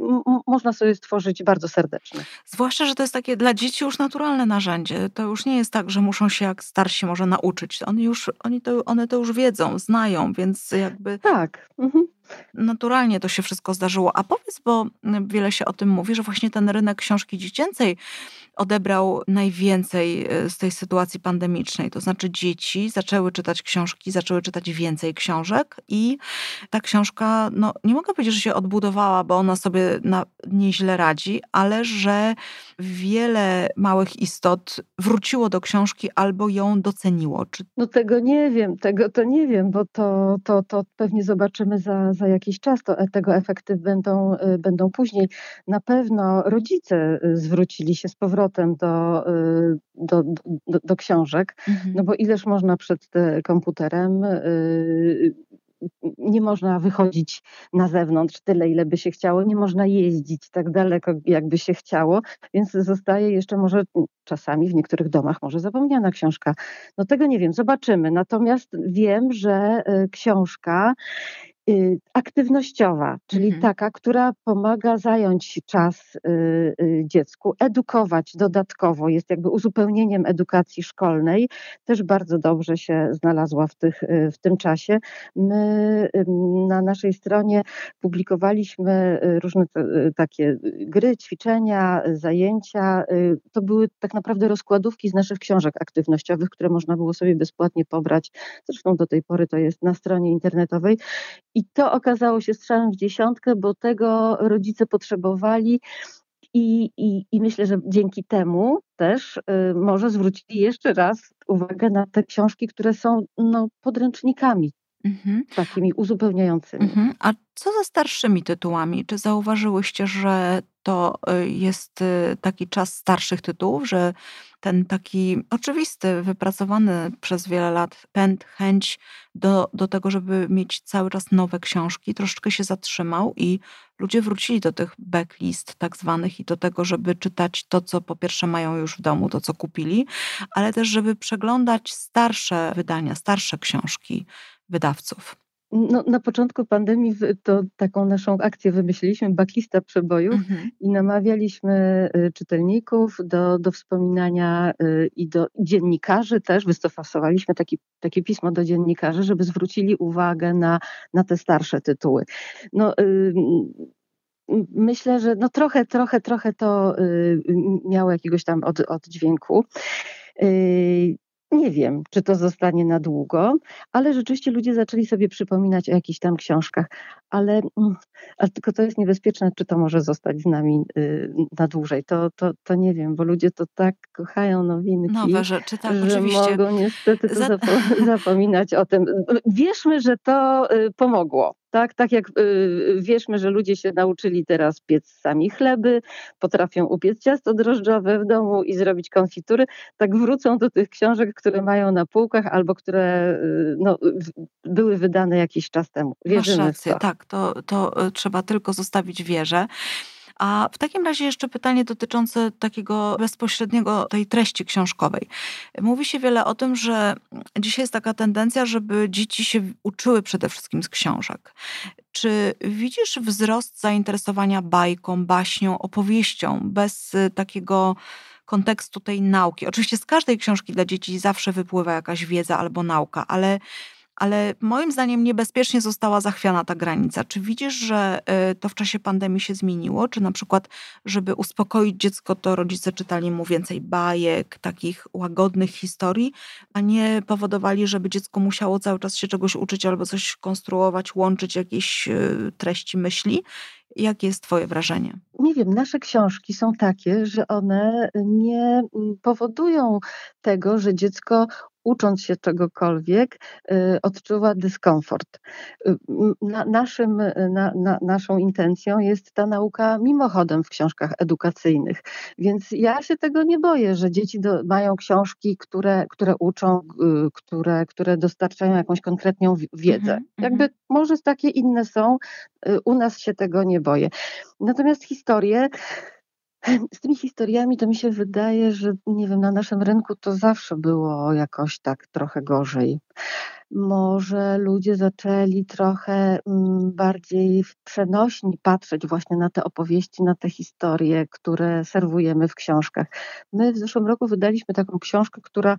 można sobie stworzyć bardzo serdeczny. Zwłaszcza, że to jest takie dla dzieci już naturalne narzędzie. To już nie jest tak, że muszą się jak starsi może nauczyć. Oni już, oni to, one to już wiedzą, znają, więc jakby... Tak. Mhm naturalnie to się wszystko zdarzyło. A powiedz, bo wiele się o tym mówi, że właśnie ten rynek książki dziecięcej odebrał najwięcej e, z tej sytuacji pandemicznej. To znaczy dzieci zaczęły czytać książki, zaczęły czytać więcej książek i ta książka, no nie mogę powiedzieć, że się odbudowała, bo ona sobie na, nieźle radzi, ale że wiele małych istot wróciło do książki albo ją doceniło. Czy... No tego nie wiem, tego to nie wiem, bo to, to, to pewnie zobaczymy za, za jakiś czas. To, e, tego efekty będą, e, będą później. Na pewno rodzice zwrócili się z powrotem do, do, do, do książek, mhm. no bo ileż można przed komputerem nie można wychodzić na zewnątrz tyle, ile by się chciało, nie można jeździć tak daleko, jakby się chciało, więc zostaje jeszcze może czasami w niektórych domach może zapomniana książka. No tego nie wiem, zobaczymy. Natomiast wiem, że książka aktywnościowa, czyli mhm. taka, która pomaga zająć czas y, y, dziecku, edukować dodatkowo, jest jakby uzupełnieniem edukacji szkolnej, też bardzo dobrze się znalazła w, tych, w tym czasie. My na naszej stronie publikowaliśmy różne takie gry, ćwiczenia, zajęcia. To były tak naprawdę rozkładówki z naszych książek aktywnościowych, które można było sobie bezpłatnie pobrać. Zresztą do tej pory to jest na stronie internetowej. I to okazało się strzałem w dziesiątkę, bo tego rodzice potrzebowali. I, i, I myślę, że dzięki temu też y, może zwrócili jeszcze raz uwagę na te książki, które są no, podręcznikami mhm. takimi uzupełniającymi. Mhm. A co ze starszymi tytułami? Czy zauważyłyście, że to y, jest y, taki czas starszych tytułów, że ten taki oczywisty, wypracowany przez wiele lat pęd, chęć do, do tego, żeby mieć cały czas nowe książki, troszeczkę się zatrzymał i ludzie wrócili do tych backlist tak zwanych i do tego, żeby czytać to, co po pierwsze mają już w domu, to co kupili, ale też, żeby przeglądać starsze wydania, starsze książki wydawców. No, na początku pandemii to taką naszą akcję wymyśliliśmy, backlista przebojów mhm. i namawialiśmy y, czytelników do, do wspominania y, i do dziennikarzy też, wystosowaliśmy taki, takie pismo do dziennikarzy, żeby zwrócili uwagę na, na te starsze tytuły. No, myślę, że no trochę, trochę, trochę to miało jakiegoś tam od, oddźwięku. Nie wiem, czy to zostanie na długo, ale rzeczywiście ludzie zaczęli sobie przypominać o jakichś tam książkach. Ale, mm, ale tylko to jest niebezpieczne, czy to może zostać z nami y, na dłużej. To, to, to nie wiem, bo ludzie to tak kochają nowinki, Nowe rzeczy, tak, że oczywiście. mogą niestety to zapo- zapominać o tym. Wierzmy, że to y, pomogło. Tak, tak jak y, wierzmy, że ludzie się nauczyli teraz piec sami chleby, potrafią upiec ciasto drożdżowe w domu i zrobić konfitury, tak wrócą do tych książek, które mają na półkach albo które y, no, były wydane jakiś czas temu. Wierzymy Masz rację, w to. tak, to, to y, trzeba tylko zostawić wieżę. A w takim razie jeszcze pytanie dotyczące takiego bezpośredniego tej treści książkowej. Mówi się wiele o tym, że dzisiaj jest taka tendencja, żeby dzieci się uczyły przede wszystkim z książek. Czy widzisz wzrost zainteresowania bajką, baśnią, opowieścią bez y, takiego kontekstu tej nauki? Oczywiście z każdej książki dla dzieci zawsze wypływa jakaś wiedza albo nauka, ale ale moim zdaniem niebezpiecznie została zachwiana ta granica. Czy widzisz, że y, to w czasie pandemii się zmieniło? Czy na przykład, żeby uspokoić dziecko, to rodzice czytali mu więcej bajek, takich łagodnych historii, a nie powodowali, żeby dziecko musiało cały czas się czegoś uczyć albo coś konstruować, łączyć jakieś y, treści myśli? Jakie jest Twoje wrażenie? Nie wiem, nasze książki są takie, że one nie mm, powodują tego, że dziecko ucząc się czegokolwiek, y, odczuwa dyskomfort. Y, na, naszym, y, na, na, naszą intencją jest ta nauka mimochodem w książkach edukacyjnych. Więc ja się tego nie boję, że dzieci do, mają książki, które, które uczą, które, które dostarczają jakąś konkretną wiedzę. Mm -hmm. Jakby może takie inne są, u nas się tego nie boję. Natomiast historie z tymi historiami to mi się wydaje, że nie wiem, na naszym rynku to zawsze było jakoś tak trochę gorzej. Może ludzie zaczęli trochę mm, bardziej w przenośni patrzeć właśnie na te opowieści, na te historie, które serwujemy w książkach. My w zeszłym roku wydaliśmy taką książkę, która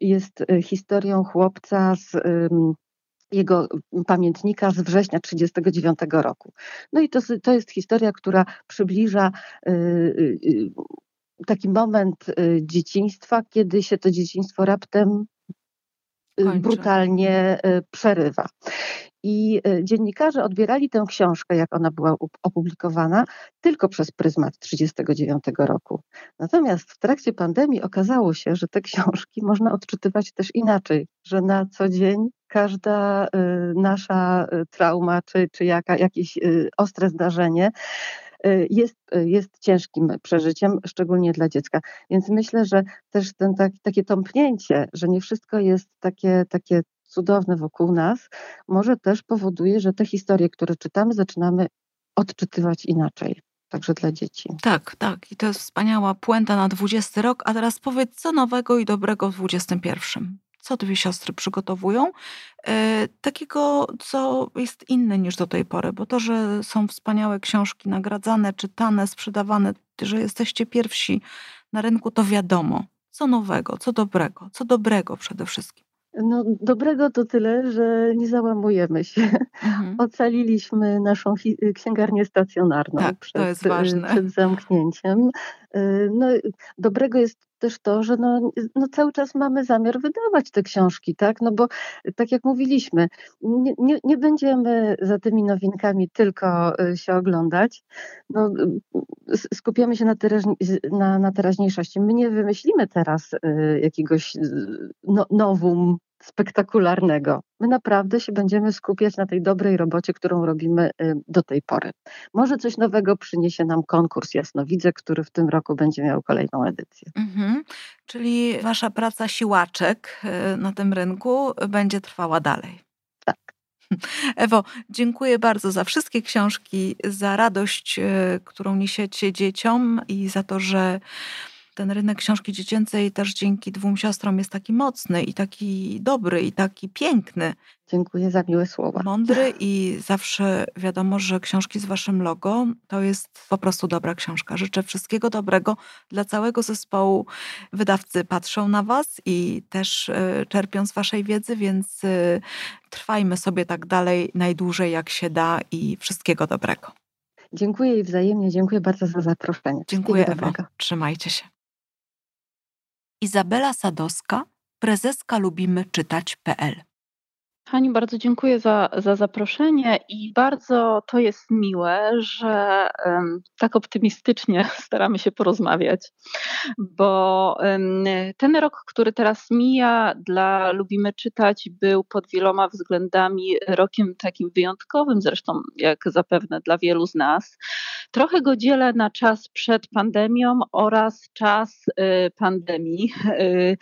jest y, historią chłopca z jego pamiętnika z września 1939 roku. No i to, to jest historia, która przybliża y, y, y, taki moment dzieciństwa, kiedy się to dzieciństwo raptem Kończy. brutalnie przerywa. I dziennikarze odbierali tę książkę, jak ona była opublikowana, tylko przez pryzmat 1939 roku. Natomiast w trakcie pandemii okazało się, że te książki można odczytywać też inaczej, że na co dzień każda y, nasza y, trauma, czy, czy jaka, jakieś ostre zdarzenie jest, jest ciężkim przeżyciem, szczególnie dla dziecka. Więc myślę, że też ten, tak, takie tąpnięcie, że nie wszystko jest takie, takie cudowne wokół nas, może też powoduje, że te historie, które czytamy, zaczynamy odczytywać inaczej. Także dla dzieci. Tak, tak. I to jest wspaniała puenta na 20 rok. A teraz powiedz, co nowego i dobrego w 21 co dwie siostry przygotowują, e, takiego, co jest inne niż do tej pory, bo to, że są wspaniałe książki nagradzane, czytane, sprzedawane, że jesteście pierwsi na rynku, to wiadomo. Co nowego, co dobrego, co dobrego przede wszystkim. No, dobrego to tyle, że nie załamujemy się. Mhm. Ocaliliśmy naszą księgarnię stacjonarną tak, przed, przed zamknięciem. Y, no, dobrego jest też to, że no, no cały czas mamy zamiar wydawać te książki, tak? No bo tak jak mówiliśmy, nie, nie, nie będziemy za tymi nowinkami tylko y, się oglądać. No, skupiamy się na, na, na teraźniejszości. My nie wymyślimy teraz y, jakiegoś no, nowum spektakularnego. My naprawdę się będziemy skupiać na tej dobrej robocie, którą robimy y, do tej pory. Może coś nowego przyniesie nam konkurs Jasnowidzę, który w tym roku będzie miał kolejną edycję. Mhm. Czyli wasza praca siłaczek y, na tym rynku będzie trwała dalej. Tak. Ewo, dziękuję bardzo za wszystkie książki, za radość, y, którą niesiecie dzieciom i za to, że ten rynek książki dziecięcej też dzięki dwóm siostrom jest taki mocny i taki dobry i taki piękny. Dziękuję za miłe słowa. Mądry i zawsze wiadomo, że książki z waszym logo to jest po prostu dobra książka. Życzę wszystkiego dobrego dla całego zespołu. Wydawcy patrzą na was i też e, czerpią z waszej wiedzy, więc e, trwajmy sobie tak dalej najdłużej jak się da i wszystkiego dobrego. Dziękuję i wzajemnie dziękuję bardzo za zaproszenie. Dziękuję Ewo. Trzymajcie się. Izabela Sadowska, prezeska lubimy czytać.pl. Hani, bardzo dziękuję za, za zaproszenie i bardzo to jest miłe, że um, tak optymistycznie staramy się porozmawiać, bo um, ten rok, który teraz mija, dla Lubimy Czytać, był pod wieloma względami rokiem takim wyjątkowym, zresztą jak zapewne dla wielu z nas. Trochę go dzielę na czas przed pandemią oraz czas y, pandemii. Y,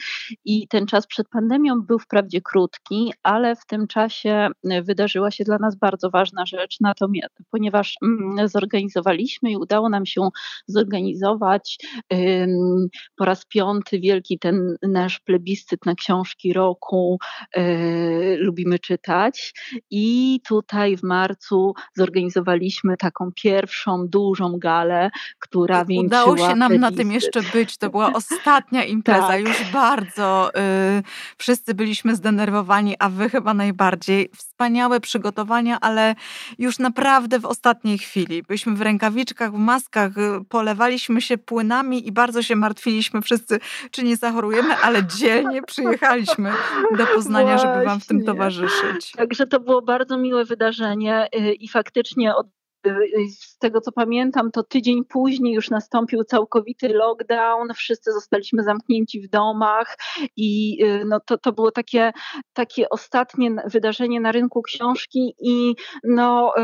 I ten czas przed pandemią był wprawdzie krótki, ale w tym czasie y, wydarzyła się dla nas bardzo ważna rzecz, ponieważ mm, zorganizowaliśmy i udało nam się zorganizować po raz piąty wielki ten nasz plebiscyt na książki roku lubimy czytać i tutaj w marcu zorganizowaliśmy taką pierwszą dużą galę, która wieńczyła Udało się nam na tym jeszcze być. To była ostatnia impreza. Tak. Już bardzo y, wszyscy byliśmy zdenerwowani, a wy chyba najbardziej. Wspaniałe przygotowania, ale już naprawdę w ostatniej chwili. Byliśmy w rękawiczkach, w maskach, y, polewaliśmy się płynami i bardzo się martwiliśmy wszyscy, czy nie zachorujemy, ale dzielnie przyjechaliśmy do Poznania, żeby wam w tym Właśnie. towarzyszyć. Także to było bardzo miłe wydarzenie y, i faktycznie od z tego co pamiętam, to tydzień później już nastąpił całkowity lockdown, wszyscy zostaliśmy zamknięci w domach i y, no to, to było takie, takie ostatnie wydarzenie na rynku książki i no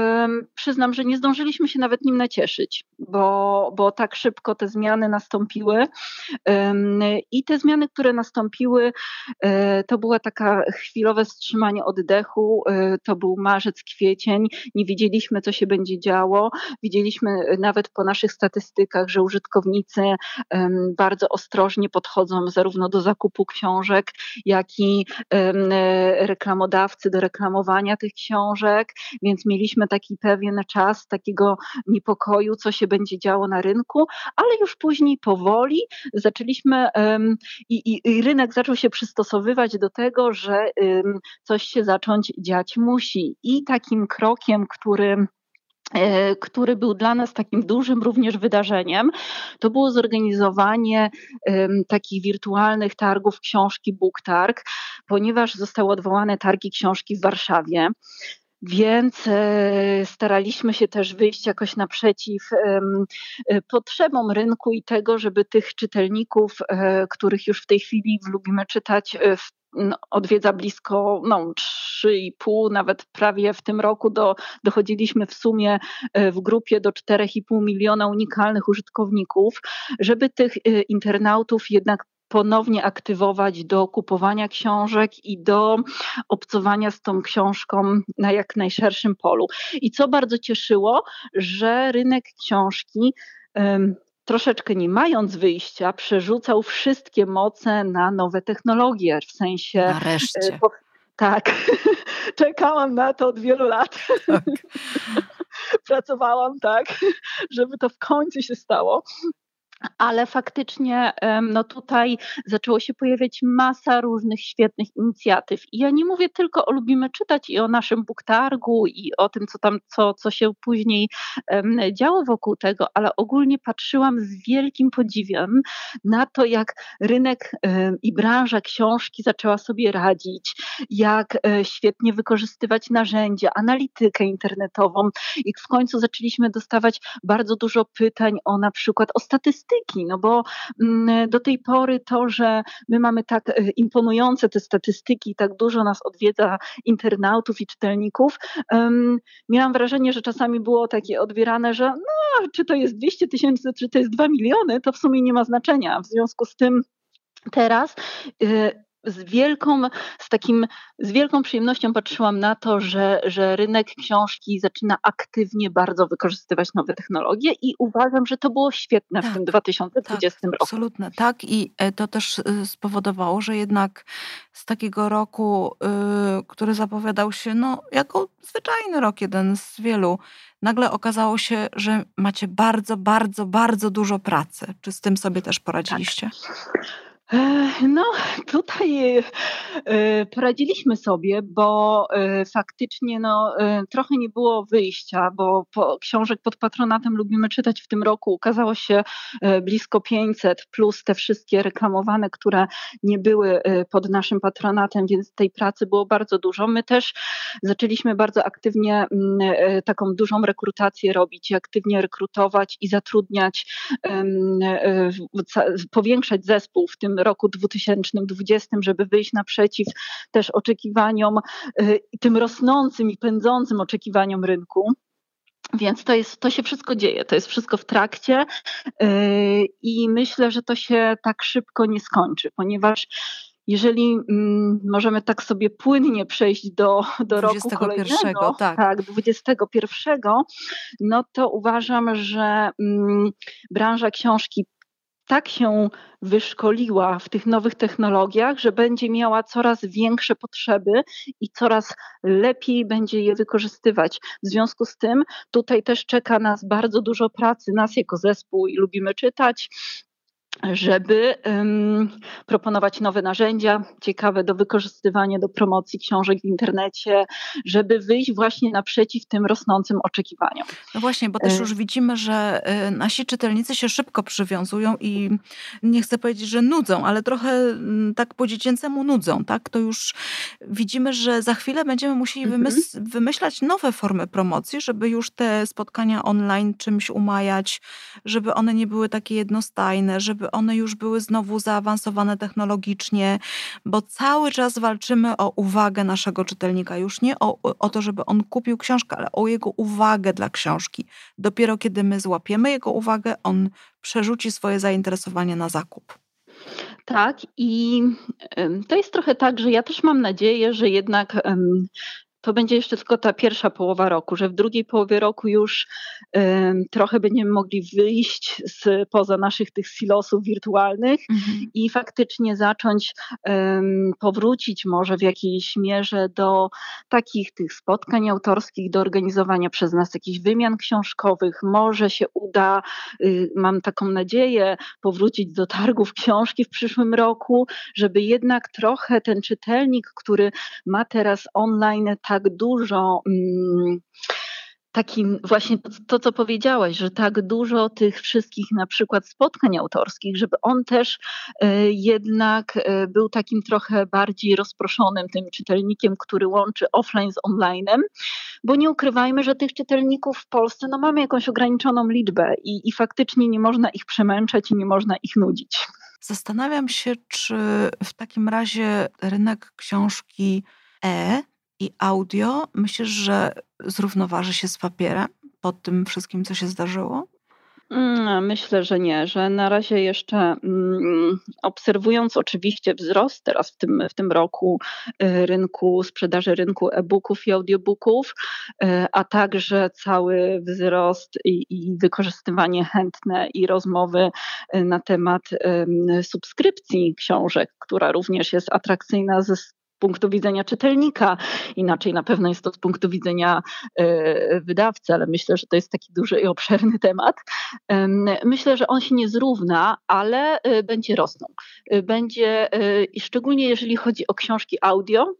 przyznam, że nie zdążyliśmy się nawet nim nacieszyć, bo, bo tak szybko te zmiany nastąpiły. I te zmiany, które nastąpiły, y, to była taka chwilowe wstrzymanie oddechu, y, to był marzec, kwiecień, nie wiedzieliśmy co się będzie działo, widzieliśmy nawet po naszych statystykach, że użytkownicy bardzo ostrożnie podchodzą zarówno do zakupu książek, jak i e, reklamodawcy do reklamowania tych książek, więc mieliśmy taki pewien czas takiego niepokoju, co się będzie działo na rynku, ale już później powoli zaczęliśmy i, i, i rynek zaczął się przystosowywać do tego, że coś się zacząć dziać musi. I takim krokiem, który który był dla nas takim dużym również wydarzeniem, to było zorganizowanie takich wirtualnych targów książki Book Targ, ponieważ zostały odwołane targi książki w Warszawie. Więc e, staraliśmy się też wyjść jakoś naprzeciw e, potrzebom rynku i tego, żeby tych czytelników, e, których już w tej chwili lubimy czytać, e, w odwiedza blisko no, 3,5, nawet prawie w tym roku do, dochodziliśmy w sumie e, w grupie do 4,5 miliona unikalnych użytkowników, żeby tych e, internautów jednak ponownie aktywować do kupowania książek i do obcowania z tą książką na jak najszerszym polu. I co bardzo cieszyło, że rynek książki troszeczkę nie mając wyjścia, przerzucał wszystkie moce na nowe technologie, w sensie e, Nareszcie. po- tak, czekałam na to od wielu lat. Tak. Pracowałam tak, żeby to w końcu się stało. Ale faktycznie no tutaj zaczęło się pojawiać masa różnych świetnych inicjatyw. I ja nie mówię tylko o Lubimy Czytać i o naszym buktargu i o tym, co tam, co, co się później działo wokół tego, ale ogólnie patrzyłam z wielkim podziwem na to, jak rynek i branża książki zaczęła sobie radzić, jak e, świetnie wykorzystywać narzędzia, analitykę internetową i w końcu zaczęliśmy dostawać bardzo dużo pytań o na przykład o statystyki, no bo mm, do tej pory to, że my mamy tak e, imponujące te statystyki, tak dużo nas odwiedza internautów i czytelników, miałam wrażenie, że czasami było takie odbierane, że no, czy to jest 200 tysięcy, czy to jest 2 miliony, to w sumie nie ma znaczenia. W związku z tym teraz y, z wielką, z takim, z wielką przyjemnością patrzyłam na to, że, że rynek książki zaczyna aktywnie bardzo wykorzystywać nowe technologie i uważam, że to było świetne Tak, w tym 2020 roku. Absolutne, tak. I e, to też y, spowodowało, że jednak z takiego roku, y, który zapowiadał się no, jako zwyczajny rok, jeden z wielu, nagle okazało się, że macie bardzo, bardzo, bardzo dużo pracy. Czy z tym sobie też poradziliście? No, tutaj e, poradziliśmy sobie, bo e, faktycznie no, e, trochę nie było wyjścia, bo książek pod patronatem lubimy czytać w tym roku ukazało się blisko 500, plus te wszystkie reklamowane, które nie były pod naszym patronatem, więc tej pracy było bardzo dużo. My też zaczęliśmy bardzo aktywnie mm, taką dużą rekrutację robić, aktywnie rekrutować i zatrudniać, powiększać zespół w tym roku 2020, żeby wyjść naprzeciw też oczekiwaniom, y, tym rosnącym i pędzącym oczekiwaniom rynku. Więc to, jest, to się wszystko dzieje, to jest wszystko w trakcie yy, i myślę, że to się tak szybko nie skończy, ponieważ jeżeli mm, możemy tak sobie płynnie przejść do, do roku kolejnego, tak. tak, 21, no to uważam, że mm, branża książki tak się wyszkoliła w tych nowych technologiach, że będzie miała coraz większe potrzeby i coraz lepiej będzie je wykorzystywać. W związku z tym tutaj też czeka nas bardzo dużo pracy, nas jako zespół i lubimy czytać, żeby um, proponować nowe narzędzia, ciekawe do wykorzystywania do promocji książek w internecie, żeby wyjść właśnie naprzeciw tym rosnącym oczekiwaniom. No właśnie, bo też e, już widzimy, że e, nasi czytelnicy się szybko przywiązują i nie chcę powiedzieć, że nudzą, ale trochę mm, tak po dziecięcemu nudzą, tak? To już widzimy, że za chwilę będziemy musieli mhm. wymyślać nowe formy promocji, żeby już te spotkania online czymś umajać, żeby one nie były takie jednostajne, żeby one już były znowu zaawansowane technologicznie, bo cały czas walczymy o uwagę naszego czytelnika. Już nie o, o to, żeby on kupił książkę, ale o jego uwagę dla książki. Dopiero kiedy my złapiemy jego uwagę, on przerzuci swoje zainteresowanie na zakup. Tak, i to jest trochę tak, że ja też mam nadzieję, że jednak to będzie jeszcze tylko ta pierwsza połowa roku, że w drugiej połowie roku już um, trochę będziemy mogli wyjść z, poza naszych tych silosów wirtualnych mhm. i faktycznie zacząć um, powrócić może w jakiejś mierze do takich tych spotkań autorskich, do organizowania przez nas jakichś wymian książkowych. Może się uda, y, mam taką nadzieję, powrócić do targów książki w przyszłym roku, żeby jednak trochę ten czytelnik, który ma teraz online tak dużo. Mm, takim właśnie to, to, co powiedziałaś, że tak dużo tych wszystkich na przykład spotkań autorskich, żeby on też y, jednak y, był takim trochę bardziej rozproszonym tym czytelnikiem, który łączy offline z onlinem, bo nie ukrywajmy, że tych czytelników w Polsce no mamy jakąś ograniczoną liczbę i, i faktycznie nie można ich przemęczać i nie można ich nudzić. Zastanawiam się, czy w takim razie rynek książki E i audio, myślisz, że zrównoważy się z papierem po tym wszystkim, co się zdarzyło? Mm, myślę, że nie, że na razie jeszcze mm, obserwując oczywiście wzrost teraz w tym, w tym roku y, rynku, sprzedaży rynku e-booków i audiobooków, y, a także cały wzrost i, i wykorzystywanie chętne i rozmowy y, na temat subskrypcji książek, która również jest atrakcyjna ze punktu widzenia czytelnika, inaczej na pewno jest to z punktu widzenia e, wydawcy, ale myślę, że to jest taki duży i obszerny temat. Myślę, że on się nie zrówna, ale e, będzie rosnął. E, będzie, i szczególnie jeżeli chodzi o książki audio,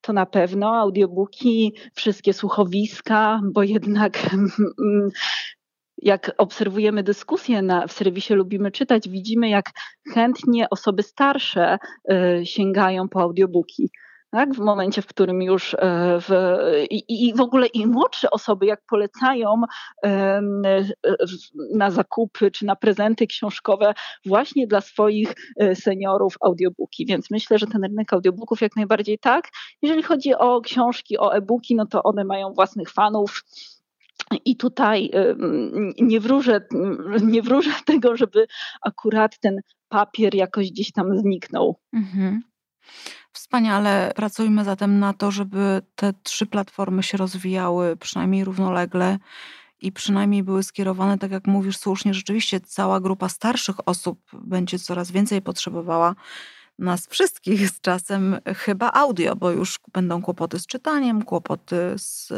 to na pewno audiobooki, wszystkie słuchowiska, bo jednak jak obserwujemy dyskusje na, w serwisie Lubimy Czytać, widzimy, jak chętnie osoby starsze y, sięgają po audiobooki. Tak? W momencie, w którym już e, w, i, i w ogóle i młodsze osoby, jak polecają na zakupy czy na prezenty książkowe właśnie dla swoich e, seniorów audiobooki. Więc myślę, że ten rynek audiobooków jak najbardziej tak. Jeżeli chodzi o książki, o e-booki, no to one mają własnych fanów i tutaj nie wróżę, nie wróżę tego, żeby akurat ten papier jakoś gdzieś tam zniknął. Mhm. Wspaniale. Pracujmy zatem na to, żeby te trzy platformy się rozwijały przynajmniej równolegle i przynajmniej były skierowane, tak jak mówisz słusznie, rzeczywiście cała grupa starszych osób będzie coraz więcej potrzebowała nas wszystkich z czasem chyba audio, bo już będą kłopoty z czytaniem, kłopoty z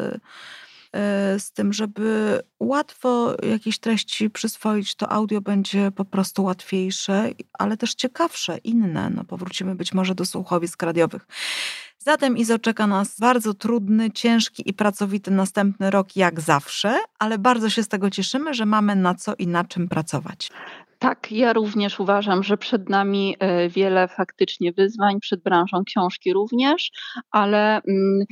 z tym, żeby łatwo jakieś treści przyswoić, to audio będzie po prostu łatwiejsze, ale też ciekawsze, inne. No, powrócimy być może do słuchowisk radiowych. Zatem Izo czeka nas bardzo trudny, ciężki i pracowity następny rok jak zawsze, ale bardzo się z tego cieszymy, że mamy na co i na czym pracować. Tak, ja również uważam, że przed nami e, wiele faktycznie wyzwań, przed branżą książki również, ale mm, e,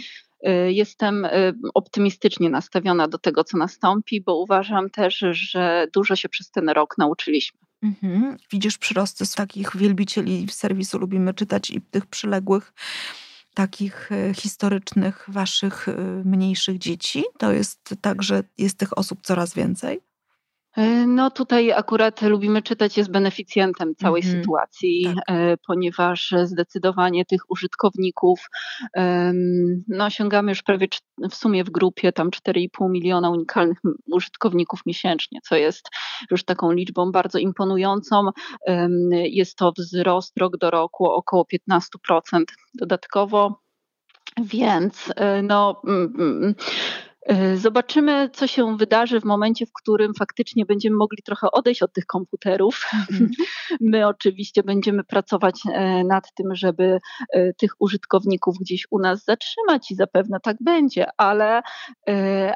jestem e, optymistycznie nastawiona do tego, co nastąpi, bo uważam też, że dużo się przez ten rok nauczyliśmy. Mhm. Widzisz przyrosty z takich wielbicieli serwisu Lubimy Czytać i tych przyległych takich historycznych waszych mniejszych dzieci? To jest tak, że jest tych osób coraz więcej? E, no tutaj akurat lubimy czytać jest beneficjentem całej mm -hmm. sytuacji, tak. E, ponieważ zdecydowanie tych użytkowników no osiągamy już prawie w sumie w grupie tam 4,5 miliona unikalnych użytkowników miesięcznie, co jest już taką liczbą bardzo imponującą. Jest to wzrost rok do roku około 15% dodatkowo, więc e, no mm, mm, zobaczymy, co się wydarzy w momencie, w którym faktycznie będziemy mogli trochę odejść od tych komputerów. Mm. My oczywiście będziemy pracować e, nad tym, żeby e, tych użytkowników gdzieś u nas zatrzymać i zapewne tak będzie, ale,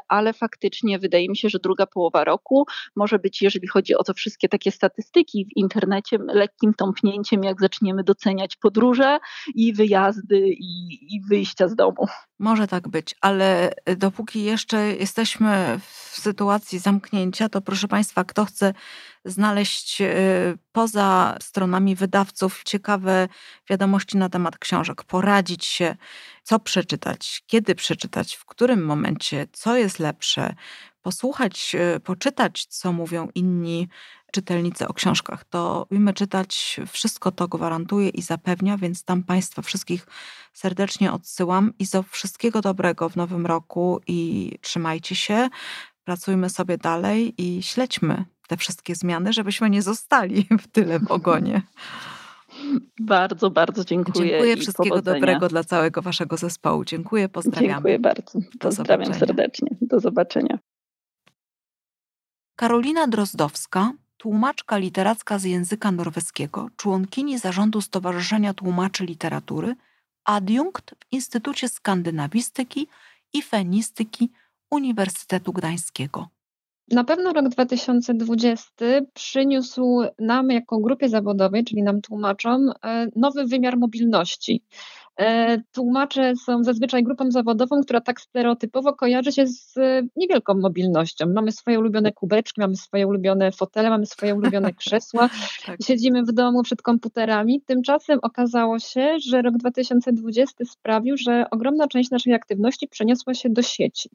ale faktycznie wydaje mi się, że druga połowa roku może być, jeżeli chodzi o to wszystkie takie statystyki w internecie, lekkim tąpnięciem, jak zaczniemy doceniać podróże i wyjazdy i, i wyjścia z domu. Może tak być, ale dopóki jeszcze jesteśmy w sytuacji zamknięcia, to proszę Państwa, kto chce znaleźć y, poza stronami wydawców ciekawe wiadomości na temat książek, poradzić się, co przeczytać, kiedy przeczytać, w którym momencie, co jest lepsze, posłuchać, y, poczytać, co mówią inni czytelnicy o książkach, to Lubimy Czytać wszystko to gwarantuje i zapewnia, więc tam Państwa wszystkich serdecznie odsyłam i za wszystkiego dobrego w nowym roku i trzymajcie się, pracujmy sobie dalej i śledźmy te wszystkie zmiany, żebyśmy nie zostali w tyle w ogonie. Bardzo, bardzo dziękuję. Dziękuję wszystkiego powodzenia. dobrego dla całego Waszego zespołu. Dziękuję, pozdrawiam. Dziękuję bardzo. Pozdrawiam serdecznie. Do zobaczenia. Karolina Drozdowska tłumaczka literacka z języka norweskiego, członkini zarządu Stowarzyszenia Tłumaczy Literatury, adiunkt w Instytucie Skandynawistyki i Fenistyki Uniwersytetu Gdańskiego. Na pewno rok 2020 przyniósł nam jako grupie zawodowej, czyli nam tłumaczom, e, nowy wymiar mobilności. E, tłumacze są zazwyczaj grupą zawodową, która tak stereotypowo kojarzy się z e, niewielką mobilnością. Mamy swoje ulubione kubeczki, mamy swoje ulubione fotele, mamy swoje ulubione krzesła, tak. siedzimy w domu przed komputerami. Tymczasem okazało się, że rok 2020 sprawił, że ogromna część naszej aktywności przeniosła się do sieci.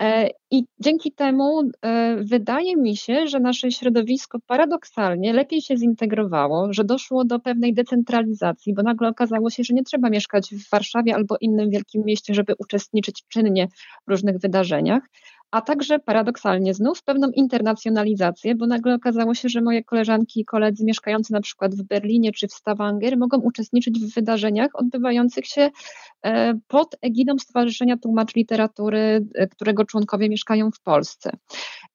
E, I dzięki temu e, wydaje mi się, że nasze środowisko paradoksalnie lepiej się zintegrowało, że doszło do pewnej decentralizacji, bo nagle okazało się, że nie trzeba mieszkać w Warszawie albo innym wielkim mieście, żeby uczestniczyć czynnie w różnych wydarzeniach a także paradoksalnie znów pewną internacjonalizację, bo nagle okazało się, że moje koleżanki i koledzy mieszkający na przykład w Berlinie czy w Stavanger mogą uczestniczyć w wydarzeniach odbywających się e, pod egidą Stowarzyszenia Tłumacz Literatury, e, którego członkowie mieszkają w Polsce.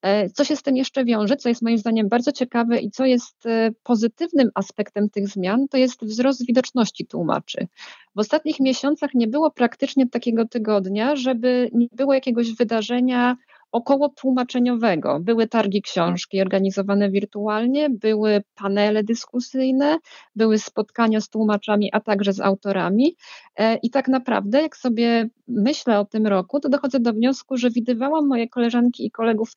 E, co się z tym jeszcze wiąże, co jest moim zdaniem bardzo ciekawe i co jest pozytywnym aspektem tych zmian, to jest wzrost widoczności tłumaczy. W ostatnich miesiącach nie było praktycznie takiego tygodnia, żeby nie było jakiegoś wydarzenia około tłumaczeniowego. Były targi książki organizowane wirtualnie, były panele dyskusyjne, były spotkania z tłumaczami, a także z autorami. E, I tak naprawdę, jak sobie myślę o tym roku, to dochodzę do wniosku, że widywałam moje koleżanki i kolegów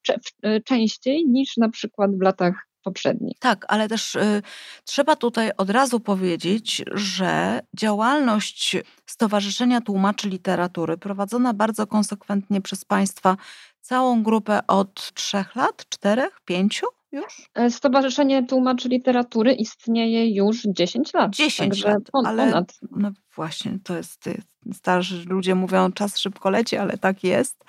e, częściej niż na przykład w latach poprzednich. Tak, ale też y, trzeba tutaj od razu powiedzieć, że działalność Stowarzyszenia Tłumaczy Literatury prowadzona bardzo konsekwentnie przez Państwa całą grupę od trzech lat, czterech, pięciu już? E, Stowarzyszenie Tłumaczy Literatury istnieje już 10 lat. 10 lat, ale ponad. no właśnie, to jest, starzy ludzie mówią, czas szybko leci, ale tak jest.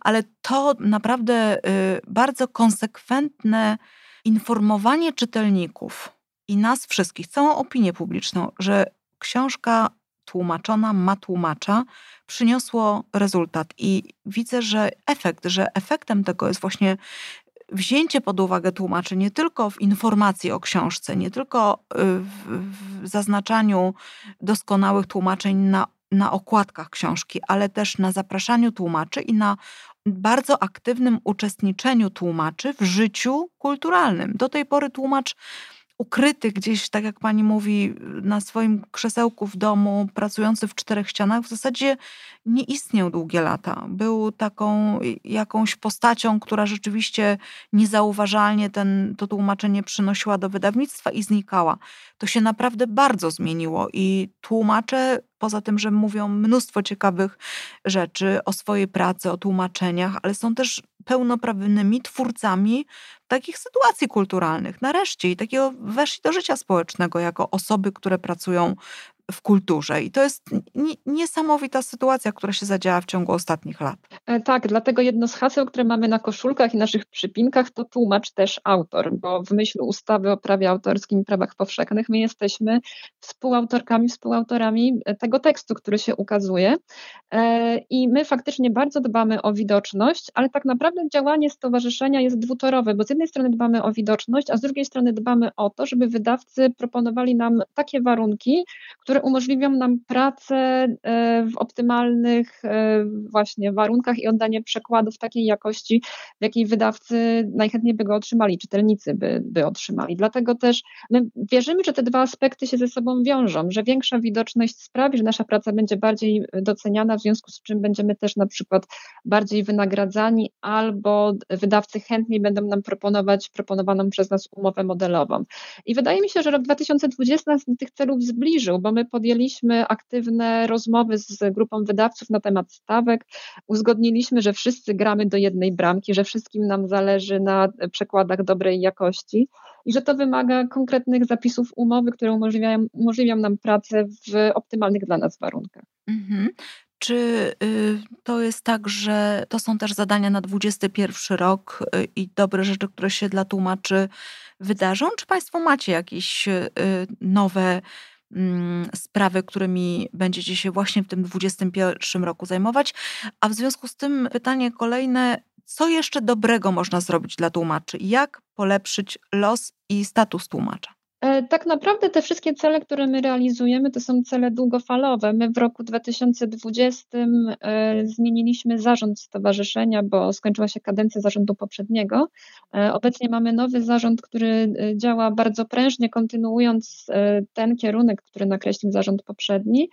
Ale to naprawdę y, bardzo konsekwentne informowanie czytelników i nas wszystkich, całą opinię publiczną, że książka tłumaczona, ma tłumacza, przyniosło rezultat. I widzę, że efekt, że efektem tego jest właśnie wzięcie pod uwagę tłumaczy nie tylko w informacji o książce, nie tylko y, w, w zaznaczaniu doskonałych tłumaczeń na, na okładkach książki, ale też na zapraszaniu tłumaczy i na bardzo aktywnym uczestniczeniu tłumaczy w życiu kulturalnym. Do tej pory tłumacz ukryty gdzieś, tak jak pani mówi, na swoim krzesełku w domu, pracujący w czterech ścianach, w zasadzie nie istniał długie lata. Był taką jakąś postacią, która rzeczywiście niezauważalnie ten, to tłumaczenie przynosiła do wydawnictwa i znikała. To się naprawdę bardzo zmieniło i tłumacze, poza tym, że mówią mnóstwo ciekawych rzeczy o swojej pracy, o tłumaczeniach, ale są też pełnoprawnymi twórcami takich sytuacji kulturalnych. Nareszcie i takiego weszli do życia społecznego jako osoby, które pracują w kulturze. I to jest niesamowita sytuacja, która się zadziała w ciągu ostatnich lat. E, tak, dlatego jedno z haseł, które mamy na koszulkach i naszych przypinkach, to tłumacz też autor, bo w myśl ustawy o prawie autorskim i prawach powszechnych my jesteśmy współautorkami, współautorami e, tego tekstu, który się ukazuje. E, I my faktycznie bardzo dbamy o widoczność, ale tak naprawdę działanie stowarzyszenia jest dwutorowe, bo z jednej strony dbamy o widoczność, a z drugiej strony dbamy o to, żeby wydawcy proponowali nam takie warunki, które umożliwią nam pracę e, w optymalnych e, właśnie warunkach i oddanie przekładów takiej jakości, w jakiej wydawcy najchętniej by go otrzymali, czytelnicy by, by otrzymali. Dlatego też my wierzymy, że te dwa aspekty się ze sobą wiążą, że większa widoczność sprawi, że nasza praca będzie bardziej doceniana, w związku z czym będziemy też na przykład bardziej wynagradzani, albo wydawcy chętniej będą nam proponować proponowaną przez nas umowę modelową. I wydaje mi się, że rok 2020 nas do tych celów zbliżył, bo my podjęliśmy aktywne rozmowy z grupą wydawców na temat stawek. Uzgodniliśmy, że wszyscy gramy do jednej bramki, że wszystkim nam zależy na przekładach dobrej jakości i że to wymaga konkretnych zapisów umowy, które umożliwiają, umożliwią nam pracę w optymalnych dla nas warunkach. Mhm. Czy y, to jest tak, że to są też zadania na 21 rok y, i dobre rzeczy, które się dla tłumaczy wydarzą? Czy Państwo macie jakieś y, nowe sprawy, którymi będziecie się właśnie w tym 2021 roku zajmować. A w związku z tym pytanie kolejne, co jeszcze dobrego można zrobić dla tłumaczy? Jak polepszyć los i status tłumacza? E, tak naprawdę te wszystkie cele, które my realizujemy, to są cele długofalowe. My w roku 2020 e, zmieniliśmy zarząd stowarzyszenia, bo skończyła się kadencja zarządu poprzedniego. E, obecnie mamy nowy zarząd, który działa bardzo prężnie, kontynuując ten kierunek, który nakreślił zarząd poprzedni.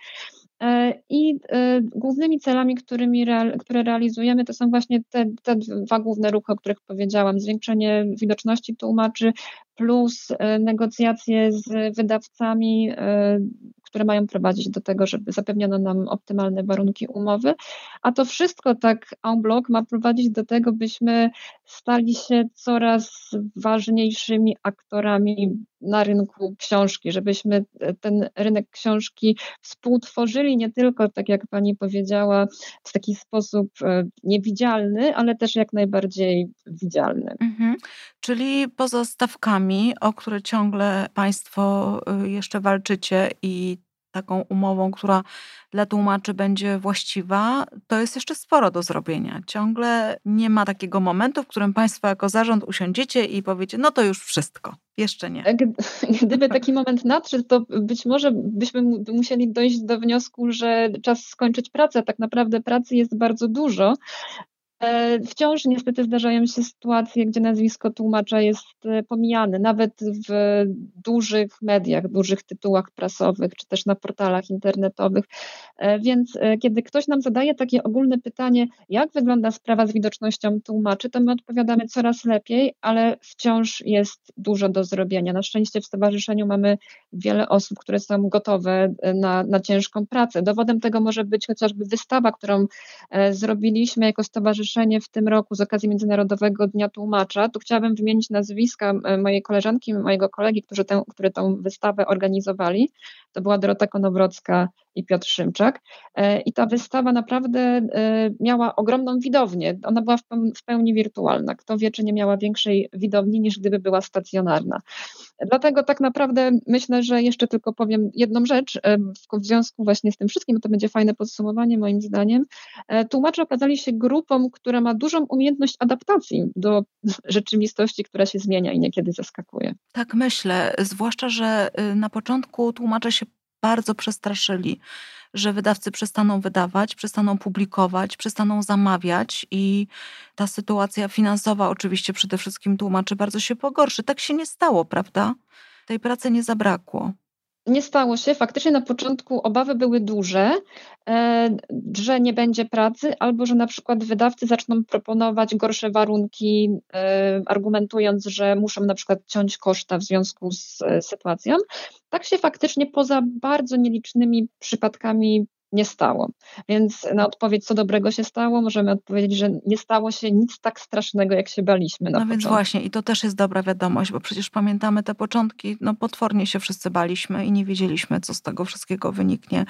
I głównymi celami, którymi, które realizujemy, to są właśnie te, te dwa główne ruchy, o których powiedziałam: zwiększenie widoczności tłumaczy, plus e, negocjacje z wydawcami, e, które mają prowadzić do tego, żeby zapewniono nam optymalne warunki umowy. A to wszystko tak en bloc ma prowadzić do tego, byśmy stali się coraz ważniejszymi aktorami na rynku książki, żebyśmy ten rynek książki współtworzyli nie tylko, tak jak pani powiedziała, w taki sposób e, niewidzialny, ale też jak najbardziej widzialny. Mhm. Czyli poza stawkami, o które ciągle Państwo y, jeszcze walczycie i taką umową, która dla tłumaczy będzie właściwa, to jest jeszcze sporo do zrobienia. Ciągle nie ma takiego momentu, w którym Państwo jako zarząd usiądziecie i powiecie, no to już wszystko. Jeszcze nie. Gdyby taki moment nadszedł, to być może byśmy musieli dojść do wniosku, że czas skończyć pracę. Tak naprawdę pracy jest bardzo dużo, wciąż niestety zdarzają się sytuacje, gdzie nazwisko tłumacza jest e, pomijane, nawet w dużych mediach, dużych tytułach prasowych, czy też na portalach internetowych. E, więc kiedy ktoś nam zadaje takie ogólne pytanie, jak wygląda sprawa z widocznością tłumaczy, to my odpowiadamy coraz lepiej, ale wciąż jest dużo do zrobienia. Na szczęście w stowarzyszeniu mamy wiele osób, które są gotowe na, na ciężką pracę. Dowodem tego może być chociażby wystawa, którą zrobiliśmy jako stowarzyszenie stowarzyszenie w tym roku z okazji Międzynarodowego Dnia Tłumacza, tu chciałabym wymienić nazwiska mojej koleżanki, mojego kolegi, którzy tę, którzy tę wystawę organizowali. To była Dorota Konowrocka i Piotr Szymczak. E, I ta wystawa naprawdę e, miała ogromną widownię. Ona była w pełni wirtualna. Kto wie, czy nie miała większej widowni niż gdyby była stacjonarna. Dlatego tak naprawdę myślę, że jeszcze tylko powiem jedną rzecz w związku właśnie z tym wszystkim, to będzie fajne podsumowanie moim zdaniem. Tłumacze okazali się grupą, która ma dużą umiejętność adaptacji do rzeczywistości, która się zmienia i niekiedy zaskakuje. Tak myślę, zwłaszcza, że y, na początku tłumacze się bardzo przestraszyli, że wydawcy przestaną wydawać, przestaną publikować, przestaną zamawiać i ta sytuacja finansowa oczywiście przede wszystkim tłumaczy bardzo się pogorszy. Tak się nie stało, prawda? Tej pracy nie zabrakło nie stało się. Faktycznie na początku obawy były duże, e, że nie będzie pracy, albo że na przykład wydawcy zaczną proponować gorsze warunki, e, argumentując, że muszą na przykład ciąć koszta w związku z e, sytuacją. Tak się faktycznie poza bardzo nielicznymi przypadkami nie stało. Więc na odpowiedź, co dobrego się stało, możemy odpowiedzieć, że nie stało się nic tak strasznego, jak się baliśmy. Na no więc właśnie, i to też jest dobra wiadomość, bo przecież pamiętamy te początki, no potwornie się wszyscy baliśmy i nie wiedzieliśmy, co z tego wszystkiego wyniknie.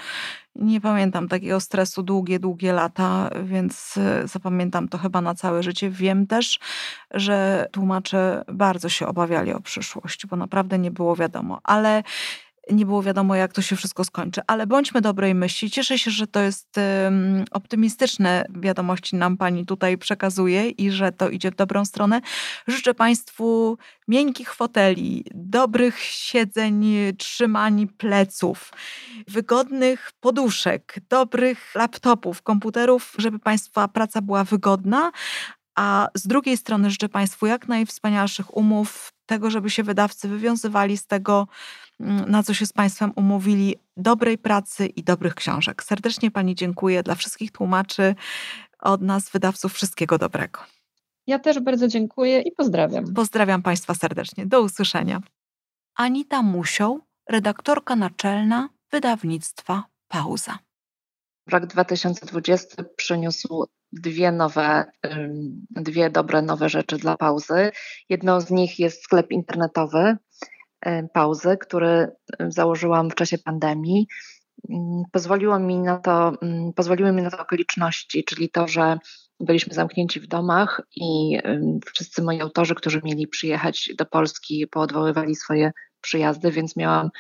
Nie pamiętam takiego stresu długie, długie lata, więc y, zapamiętam to chyba na całe życie. Wiem też, że tłumacze bardzo się obawiali o przyszłość, bo naprawdę nie było wiadomo. Ale nie było wiadomo, jak to się wszystko skończy. Ale bądźmy dobrej myśli. Cieszę się, że to jest um, optymistyczne wiadomości nam pani tutaj przekazuje i że to idzie w dobrą stronę. Życzę państwu miękkich foteli, dobrych siedzeń, trzymań pleców, wygodnych poduszek, dobrych laptopów, komputerów, żeby państwa praca była wygodna, a z drugiej strony życzę Państwu jak najwspanialszych umów, tego, żeby się wydawcy wywiązywali z tego, mm, na co się z Państwem umówili, dobrej pracy i dobrych książek. Serdecznie Pani dziękuję dla wszystkich tłumaczy, od nas, wydawców, wszystkiego dobrego. Ja też bardzo dziękuję i pozdrawiam. Pozdrawiam Państwa serdecznie. Do usłyszenia. Anita Musioł, redaktorka naczelna wydawnictwa Pauza. Rok 2020 przyniósł dwie nowe, dwie dobre nowe rzeczy dla pauzy. Jedną z nich jest sklep internetowy pauzy, który założyłam w czasie pandemii. Pozwoliło mi na to, pozwoliły mi na to okoliczności, czyli to, że byliśmy zamknięci w domach i wszyscy moi autorzy, którzy mieli przyjechać do Polski, poodwoływali swoje przyjazdy, więc miałam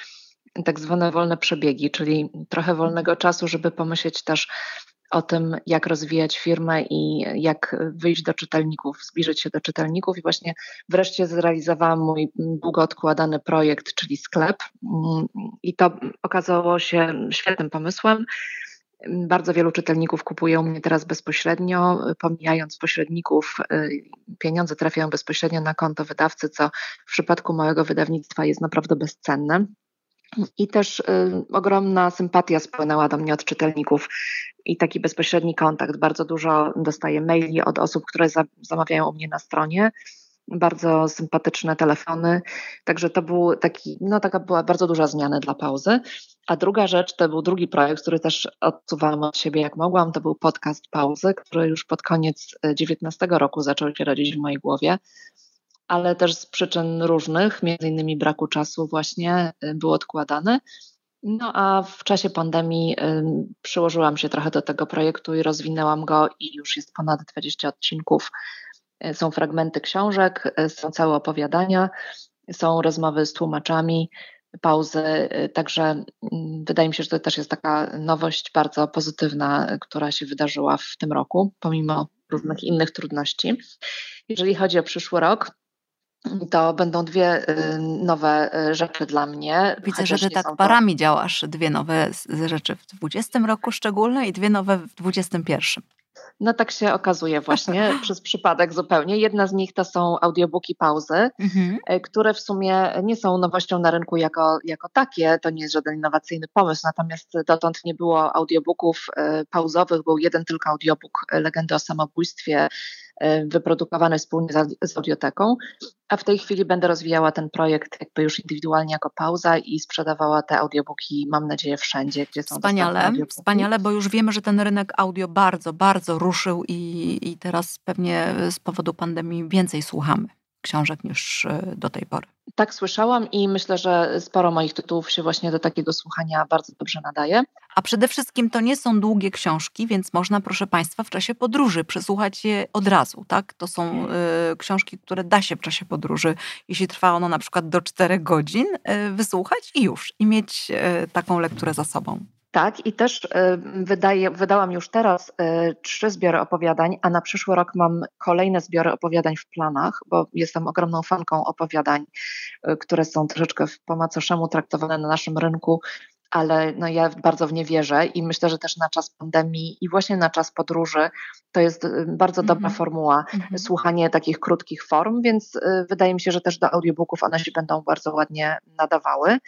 tak zwane wolne przebiegi, czyli trochę wolnego czasu, żeby pomyśleć też o tym, jak rozwijać firmę i jak wyjść do czytelników, zbliżyć się do czytelników. I właśnie wreszcie zrealizowałam mój długo odkładany projekt, czyli sklep. I to okazało się świetnym pomysłem. Bardzo wielu czytelników kupuje u mnie teraz bezpośrednio, pomijając pośredników, pieniądze trafiają bezpośrednio na konto wydawcy, co w przypadku małego wydawnictwa jest naprawdę bezcenne. I też y, ogromna sympatia spłynęła do mnie od czytelników i taki bezpośredni kontakt. Bardzo dużo dostaję maili od osób, które za, zamawiają u mnie na stronie. Bardzo sympatyczne telefony. Także to był taki, no taka była bardzo duża zmiana dla pauzy. A druga rzecz to był drugi projekt, który też odsuwałam od siebie jak mogłam. To był podcast pauzy, który już pod koniec 19 y, roku zaczął się rodzić w mojej głowie ale też z przyczyn różnych, między innymi braku czasu właśnie y, był odkładany. No a w czasie pandemii y, przyłożyłam się trochę do tego projektu i rozwinęłam go i już jest ponad 20 odcinków. Y, są fragmenty książek, są całe opowiadania, są rozmowy z tłumaczami, pauzy, także mm, wydaje mi się, że to też jest taka nowość bardzo pozytywna, która się wydarzyła w tym roku, pomimo różnych innych trudności. Jeżeli chodzi o przyszły rok, to będą dwie y, nowe y, rzeczy dla mnie. Widzę, że ty tak to... parami działasz. Dwie nowe rzeczy w 20 roku szczególne i dwie nowe w 21. No tak się okazuje właśnie, przez przypadek zupełnie. Jedna z nich to są audiobooki pauzy, mhm. Y, które w sumie nie są nowością na rynku jako, jako takie, to nie jest żaden innowacyjny pomysł, natomiast dotąd nie było audiobooków pauzowych, był jeden tylko audiobook Legendy o samobójstwie E, wyprodukowany wspólnie z audioteką, a w tej chwili będę rozwijała ten projekt jakby już indywidualnie jako pauza i sprzedawała te audiobooki, mam nadzieję, wszędzie, gdzie są Wspaniale, wspaniale, bo już wiemy, że ten rynek audio bardzo, bardzo ruszył i, i teraz pewnie z powodu pandemii więcej słuchamy książek niż do tej pory. Tak słyszałam i myślę, że sporo moich tytułów się właśnie do takiego słuchania bardzo dobrze nadaje. A przede wszystkim to nie są długie książki, więc można, proszę Państwa, w czasie podróży przesłuchać je od razu. Tak? To są y, książki, które da się w czasie podróży, jeśli trwa ono na przykład do 4 godzin, y, wysłuchać i już, i mieć y, taką lekturę za sobą. Tak, i też y, wydaje, wydałam już teraz y, trzy zbiory opowiadań, a na przyszły rok mam kolejne zbiory opowiadań w planach, bo jestem ogromną fanką opowiadań, y, które są troszeczkę po macoszemu traktowane na naszym rynku, ale no ja bardzo w nie wierzę i myślę, że też na czas pandemii i właśnie na czas podróży to jest bardzo dobra mm -hmm. formuła mm -hmm. słuchanie takich krótkich form, więc wydaje mi się, że też do audiobooków one się będą bardzo ładnie nadawały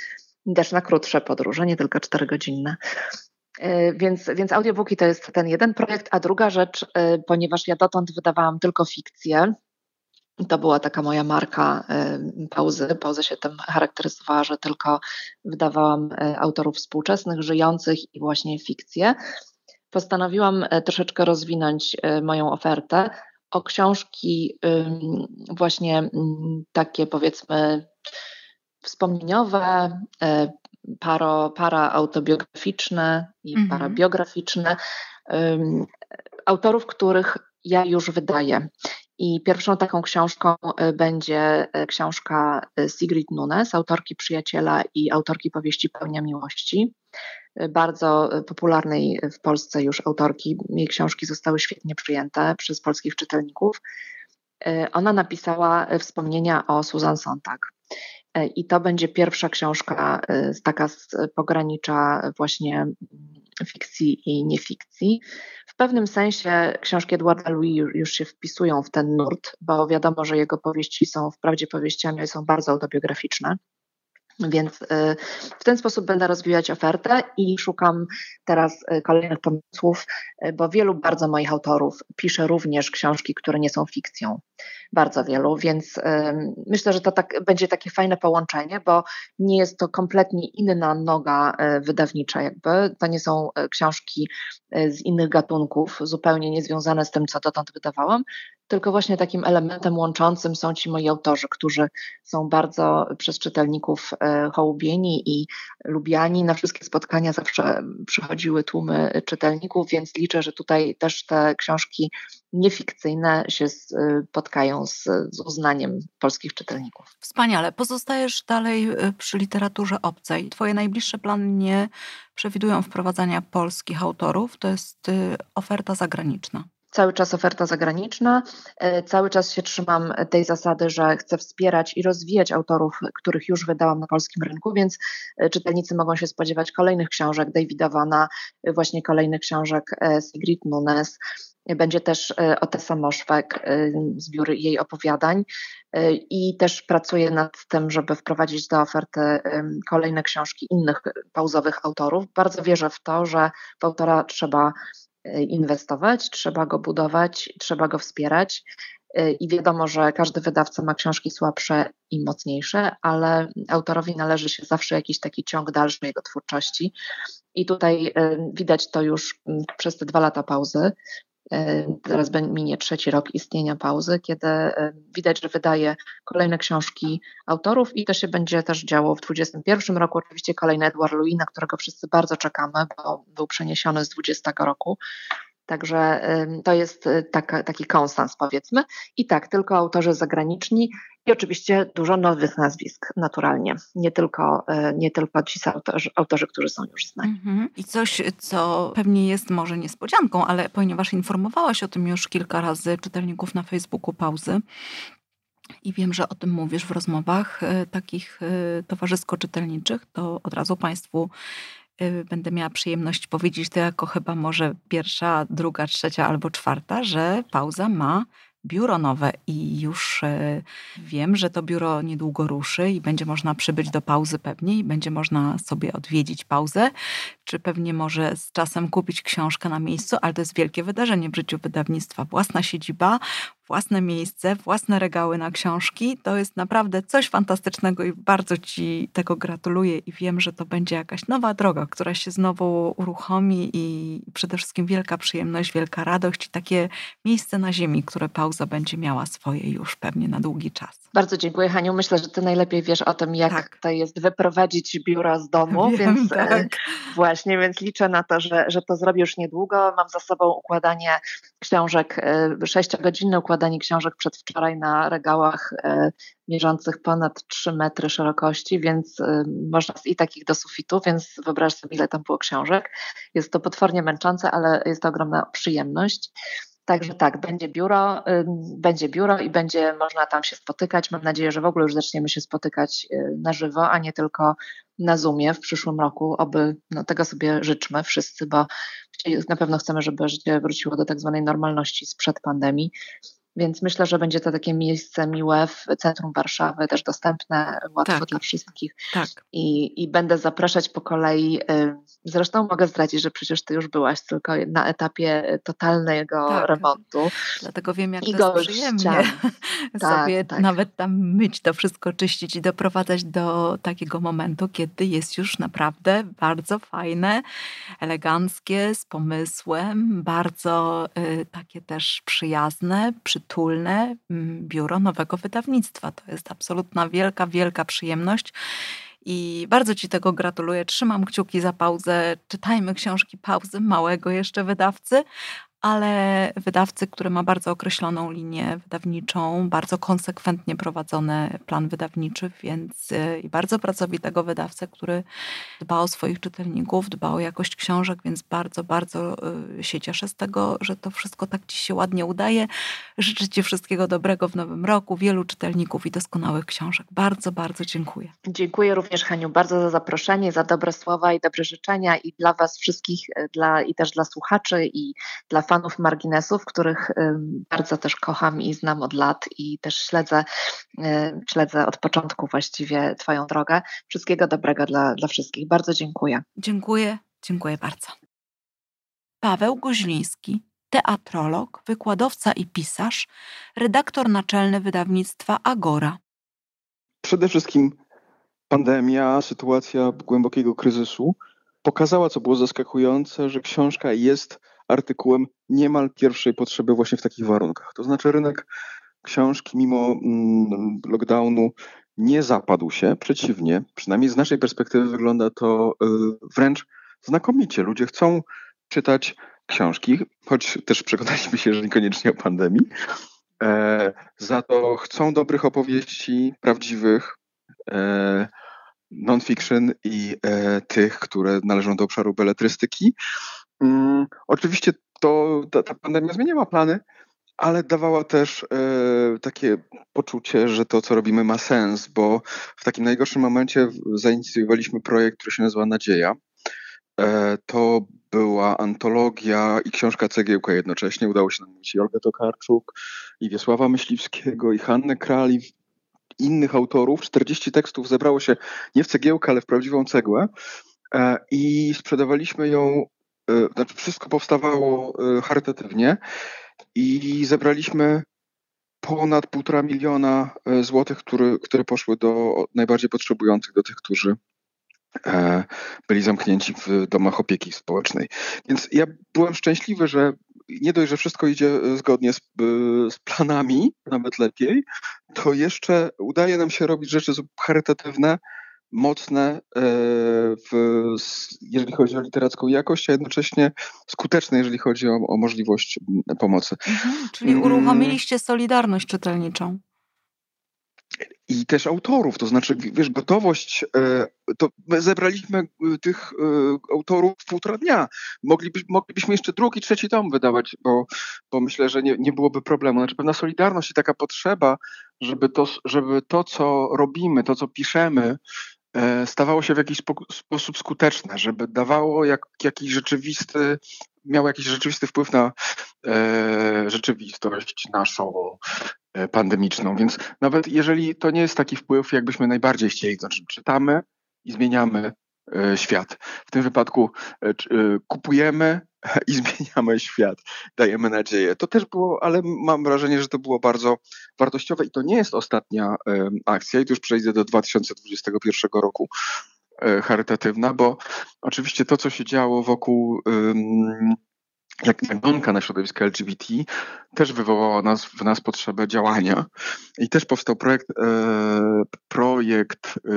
też na krótsze podróże, nie tylko czterogodzinne. E, więc, więc audiobooki to jest ten jeden projekt, a druga rzecz, e, ponieważ ja dotąd wydawałam tylko fikcję, to była taka moja marka e, pauzy. Pauza się tym charakteryzowała, że tylko wydawałam autorów współczesnych, żyjących i właśnie fikcję. Postanowiłam troszeczkę rozwinąć moją ofertę o książki, właśnie takie powiedzmy wspomnieniowe, e, paro, paraautobiograficzne i mhm. parabiograficzne autorów, których ja już wydaję. I pierwszą taką książką e, będzie e, książka Sigrid Nunes, autorki Przyjaciela i autorki powieści Pełnia Miłości. Bardzo popularnej w Polsce już autorki. Jej książki zostały świetnie przyjęte przez polskich czytelników. Ona napisała wspomnienia o Susan Sontag. E, I to będzie pierwsza książka e, taka z pogranicza właśnie mm, fikcji i niefikcji. W pewnym sensie książki Edwarda Louis już się wpisują w ten nurt, bo wiadomo, że jego powieści są wprawdzie powieściami, ale są bardzo autobiograficzne. Więc y, w ten sposób będę rozwijać ofertę i szukam teraz y, kolejnych pomysłów, y, bo wielu bardzo moich autorów pisze również książki, które nie są fikcją. Bardzo wielu, więc myślę, że to tak, będzie takie fajne połączenie, bo nie jest to kompletnie inna noga wydawnicza, jakby. To nie są książki z innych gatunków, zupełnie niezwiązane z tym, co dotąd wydawałam, tylko właśnie takim elementem łączącym są ci moi autorzy, którzy są bardzo przez czytelników e, hołubieni i lubiani. Na wszystkie spotkania zawsze przychodziły tłumy czytelników, więc liczę, że tutaj też te książki niefikcyjne się spotkają z, z uznaniem polskich czytelników. Wspaniale. Pozostajesz dalej e, przy literaturze obcej. Twoje najbliższe plany nie przewidują wprowadzania polskich autorów, to jest e, oferta zagraniczna cały czas oferta zagraniczna. E, cały czas się trzymam tej zasady, że chcę wspierać i rozwijać autorów, których już wydałam na polskim rynku, więc e, czytelnicy mogą się spodziewać kolejnych książek Davida Vana, e, właśnie kolejnych książek Sigrid Nunes. Będzie też Otessa Moszwek, zbiór jej opowiadań i też pracuję nad tym, żeby wprowadzić do oferty kolejne książki innych pauzowych autorów. Bardzo wierzę w to, że autora trzeba inwestować, trzeba go budować, trzeba go wspierać. E, I wiadomo, że każdy wydawca ma książki słabsze i mocniejsze, ale autorowi należy się zawsze jakiś taki ciąg dalszy jego twórczości. I tutaj e, widać to już przez te dwa lata pauzy, teraz minie trzeci rok istnienia pauzy, kiedy e, widać, że wydaje kolejne książki autorów i to się będzie też działo w 2021 roku. Oczywiście kolejny Edward Louis, na którego wszyscy bardzo czekamy, bo był przeniesiony z 20 roku. Także to jest y, taka, taki konstans, powiedzmy. I tak, tylko autorzy zagraniczni i oczywiście dużo nowych nazwisk, naturalnie. Nie tylko, y, nie tylko ci autorzy, autorzy którzy są już znani. Mhm. I coś, co pewnie jest może niespodzianką, ale ponieważ informowałaś o tym już kilka razy czytelników na Facebooku Pauzy, i wiem, że o tym mówisz w rozmowach y, takich towarzysko-czytelniczych, to od razu Państwu będę miała przyjemność powiedzieć to jako chyba może pierwsza, druga, trzecia albo czwarta, że pauza ma biuro nowe i już y, wiem, że to biuro niedługo ruszy i będzie można przybyć do pauzy pewnie i będzie można sobie odwiedzić pauzę, czy pewnie może z czasem kupić książkę na miejscu, ale to jest wielkie wydarzenie w życiu wydawnictwa. Własna siedziba, własne miejsce, własne regały na książki. To jest naprawdę coś fantastycznego i bardzo Ci tego gratuluję i wiem, że to będzie jakaś nowa droga, która się znowu uruchomi i przede wszystkim wielka przyjemność, wielka radość i takie miejsce na ziemi, które pauza będzie miała swoje już pewnie na długi czas. Bardzo dziękuję Haniu. Myślę, że Ty najlepiej wiesz o tym, jak tak. to jest wyprowadzić biura z domu, wiem, więc e, tak. właśnie, więc liczę na to, że, że to zrobię już niedługo. Mam za sobą układanie książek, e, sześciogodzinne układanie książek przedwczoraj na regałach e, mierzących ponad 3 metry szerokości, więc można i takich do sufitu, więc wyobraź sobie, ile tam było książek. Jest to potwornie męczące, ale jest to ogromna przyjemność. Także tak, będzie biuro, będzie biuro i będzie można tam się spotykać. Mam nadzieję, że w ogóle już zaczniemy się spotykać y, na żywo, a nie tylko na Zoomie w przyszłym roku. Oby no, tego sobie życzmy wszyscy, bo na pewno chcemy, żeby życie wróciło do tak zwanej normalności sprzed pandemii. Więc myślę, że będzie to takie miejsce miłe w centrum Warszawy, też dostępne łatwo tak, dla wszystkich. Tak. I, I będę zapraszać po kolei. Zresztą mogę zdradzić, że przecież ty już byłaś tylko na etapie totalnego tak. remontu. Dlatego wiem, jak I to jest przyjemnie tak, sobie tak. nawet tam myć to wszystko, czyścić i doprowadzać do takiego momentu, kiedy jest już naprawdę bardzo fajne, eleganckie, z pomysłem, bardzo y, takie też przyjazne, przy przytulne mm, biuro nowego wydawnictwa. To jest absolutna wielka, wielka przyjemność. I bardzo Ci tego gratuluję. Trzymam kciuki za pauzę. Czytajmy książki pauzy małego jeszcze wydawcy, ale wydawcy, który ma bardzo określoną linię wydawniczą, bardzo konsekwentnie prowadzony plan wydawniczy, więc y, i bardzo pracowitego wydawcę, który dba o swoich czytelników, dba o jakość książek, więc bardzo, bardzo y, się cieszę z tego, że to wszystko tak Ci się ładnie udaje. Życzę Ci wszystkiego dobrego w nowym roku, wielu czytelników i doskonałych książek. Bardzo, bardzo dziękuję. Dziękuję również Haniu bardzo za zaproszenie, za dobre słowa i dobre życzenia i dla Was wszystkich, y, dla, i też dla słuchaczy i dla fanów marginesów, których bardzo też kocham i znam od lat i też śledzę, śledzę od początku właściwie Twoją drogę. Wszystkiego dobrego dla, dla wszystkich. Bardzo dziękuję. Dziękuję, dziękuję bardzo. Paweł Goźliński, teatrolog, wykładowca i pisarz, redaktor naczelny wydawnictwa Agora. Przede wszystkim pandemia, sytuacja głębokiego kryzysu pokazała, co było zaskakujące, że książka jest artykułem niemal pierwszej potrzeby właśnie w takich warunkach. To znaczy rynek książki mimo mm, lockdownu nie zapadł się, przeciwnie, przynajmniej z naszej perspektywy wygląda to y, wręcz znakomicie. Ludzie chcą czytać książki, choć też przekonaliśmy się, że niekoniecznie o pandemii. E, za to chcą dobrych opowieści, prawdziwych, e, non-fiction i e, tych, które należą do obszaru beletrystyki. Mm, oczywiście to, ta, ta, pandemia zmieniała plany, ale dawała też e, takie poczucie, że to, co robimy, ma sens, bo w takim najgorszym momencie zainicjowaliśmy projekt, który się nazywa Nadzieja. E, to była antologia i książka Cegiełka jednocześnie. Udało się namówić i Olgę Tokarczuk, i Wiesława Myśliwskiego, i Hannę Krali, innych autorów. 40 tekstów zebrało się nie w cegiełkę, ale w prawdziwą cegłę. E, I sprzedawaliśmy ją znaczy wszystko powstawało e, charytatywnie i zebraliśmy ponad półtora miliona e, złotych, które, które poszły do najbardziej potrzebujących, do tych, którzy byli zamknięci w domach opieki społecznej. Więc ja byłem szczęśliwy, że nie dość, że wszystko idzie zgodnie z, z, planami, nawet lepiej, to jeszcze udaje nam się robić rzeczy charytatywne, mocne, e, w, jeżeli chodzi o literacką jakość, a jednocześnie skuteczne, jeżeli chodzi o, o możliwość pomocy. Mhm, czyli mm. uruchomiliście solidarność czytelniczą. I też autorów, to znaczy, wiesz, gotowość, e, to my zebraliśmy e, tych autorów w półtora dnia. Mogliby, moglibyśmy jeszcze drugi, trzeci tom wydawać, bo, bo myślę, że nie, nie byłoby problemu. Znaczy pewna solidarność i taka potrzeba, żeby to, żeby to, co robimy, to, co piszemy, stawało się w jakiś sposób skuteczne, żeby dawało jak, jakiś rzeczywisty, miało jakiś rzeczywisty wpływ na e, rzeczywistość naszą e, pandemiczną. Więc nawet jeżeli to nie jest taki wpływ, jakbyśmy najbardziej chcieli, to znaczy czytamy i zmieniamy e, świat. W tym wypadku e, e, kupujemy i zmieniamy świat, dajemy nadzieję. To też było, ale mam wrażenie, że to było bardzo wartościowe i to nie jest ostatnia akcja i tu już przejdę do 2021 roku e, charytatywna, bo oczywiście to, co się działo wokół jak nagonka na środowisko LGBT też wywołała nas, w nas potrzebę działania i też powstał projekt, e, projekt e,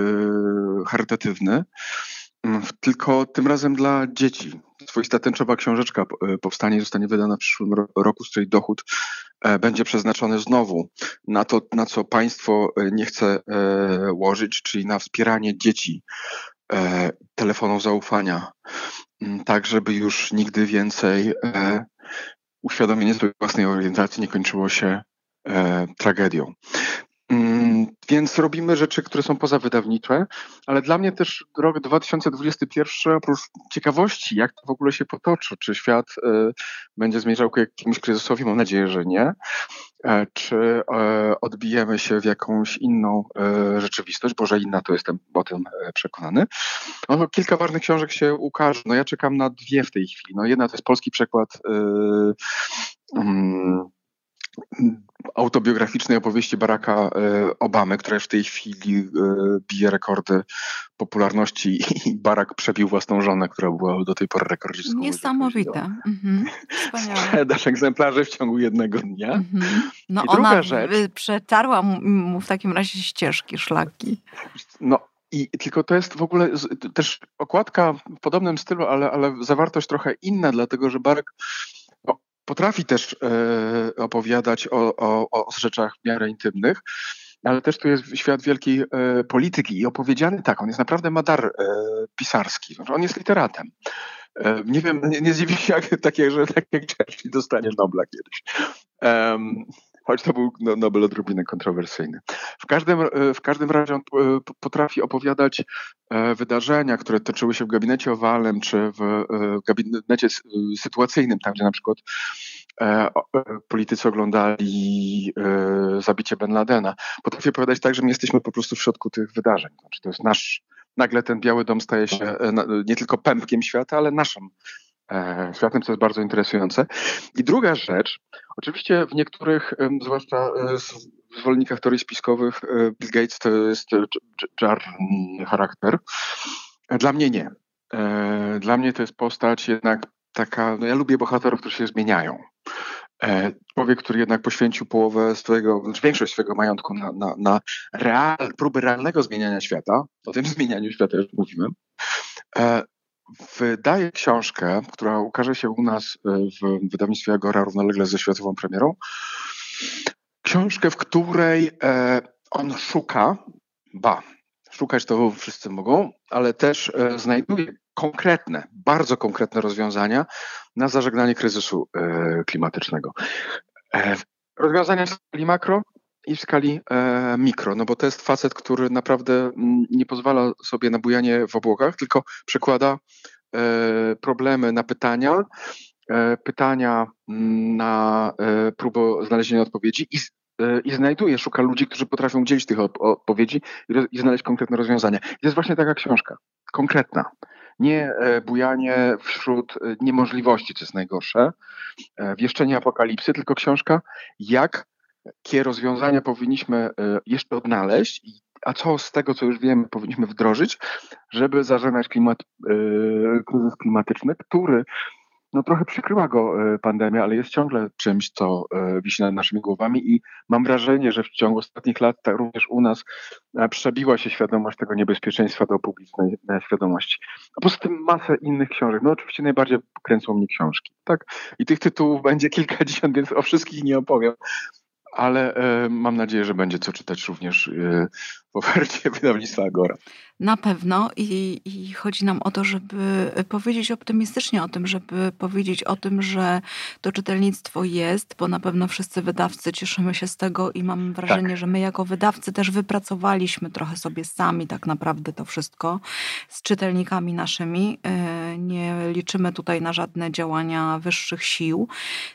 charytatywny, tylko tym razem dla dzieci. Swoista tęczowa książeczka e, powstanie i zostanie wydana w przyszłym roku, z której dochód e, będzie przeznaczony znowu na to, na co państwo e, nie chce łożyć, czyli na wspieranie dzieci telefonów zaufania, tak żeby już nigdy więcej uświadomienie swojej własnej orientacji nie kończyło się tragedią. Więc robimy rzeczy, które są pozawydawnicze, ale dla mnie też rok 2021, oprócz ciekawości, jak to w ogóle się potoczy, czy świat y, będzie zmierzał ku jakiemuś kryzysowi, mam nadzieję, że nie, e, czy e, odbijemy się w jakąś inną e, rzeczywistość, bo że inna, to jestem o tym przekonany. No, kilka ważnych książek się ukaże. No ja czekam na dwie w tej chwili. No jedna to jest polski przekład y, um, autobiograficznej opowieści Baracka e, Obamy, która w tej chwili e, bije rekordy popularności i Barack przebił własną żonę, która była do tej pory rekordzistką. Niesamowite. Mhm. Sprzedaż egzemplarzy w ciągu jednego dnia. Mhm. No I ona rzecz, przetarła mu w takim razie ścieżki, szlaki. No i tylko to jest w ogóle też okładka w podobnym stylu, ale, ale zawartość trochę inna, dlatego że Barack potrafi też e, opowiadać o, o, o rzeczach w miarę intymnych, ale też tu jest świat wielkiej e, polityki i opowiedziany tak, on jest naprawdę ma dar e, pisarski, on jest literatem. Nie wiem, nie, nie zdziwi się, jak, takie, że tak jak Churchill dostanie Nobla kiedyś. Um, choć to był no, Nobel odrobinę kontrowersyjny. W każdym, w każdym razie on potrafi opowiadać wydarzenia, które toczyły się w gabinecie owalnym czy w gabinecie sytuacyjnym, tam gdzie na przykład E, e, politycy oglądali e, zabicie Ben Ladena. Potrafię powiedzieć tak, że my jesteśmy po prostu w środku tych wydarzeń. Znaczy, to jest nasz, nagle ten Biały Dom staje się nie tylko pępkiem świata, ale naszym światem, co jest bardzo interesujące. I druga rzecz, oczywiście w niektórych, zwłaszcza zwolennikach teorii spiskowych, Bill Gates to jest czarny charakter. Dla mnie nie. Dla mnie to jest postać jednak taka, no ja lubię bohaterów, którzy się zmieniają. E, człowiek, który jednak poświęcił połowę swojego, znaczy większość swojego majątku na, na, na real, próby realnego zmieniania świata, o tym zmienianiu świata już mówimy, e, wydaje książkę, która ukaże się u nas e, w wydawnictwie Agora równolegle ze światową premierą. Książkę, w której on szuka, ba, szukać to wszyscy mogą, ale też znajduje konkretne, bardzo konkretne rozwiązania na zażegnanie kryzysu e, klimatycznego. E, rozwiązania w skali makro i w skali e, mikro, no bo to jest facet, który naprawdę mm, nie pozwala sobie na bujanie w obłokach, tylko przekłada problemy na pytania, pytania mm, na próbę znalezienia odpowiedzi i i znajduje, szuka ludzi, którzy potrafią udzielić tych odpowiedzi i, znaleźć konkretne rozwiązania. I to jest właśnie taka książka, konkretna nie e, bujanie wśród e, niemożliwości, co jest najgorsze, e, wieszczenie apokalipsy, tylko książka, jak jakie rozwiązania powinniśmy jeszcze odnaleźć, a co z tego, co już wiemy, powinniśmy wdrożyć, żeby zażegnać klimat, kryzys klimatyczny, który no trochę przykryła go e, pandemia, ale jest ciągle czymś, co e, wisi nad naszymi głowami i mam wrażenie, że w ciągu ostatnich lat tak również u nas e, przebiła się świadomość tego niebezpieczeństwa do publicznej świadomości. A poza tym masę innych książek. No oczywiście najbardziej kręcą mnie książki, tak? I tych tytułów będzie kilkadziesiąt, więc o wszystkich nie opowiem ale e, mam nadzieję, że będzie co czytać również e, w ofercie wydawnictwa Agora. Na pewno I, i chodzi nam o to, żeby powiedzieć optymistycznie o tym, żeby powiedzieć o tym, że to czytelnictwo jest, bo na pewno wszyscy wydawcy cieszymy się z tego i mam wrażenie, tak. że my jako wydawcy też wypracowaliśmy trochę sobie sami tak naprawdę to wszystko z czytelnikami naszymi. E, nie liczymy tutaj na żadne działania wyższych sił,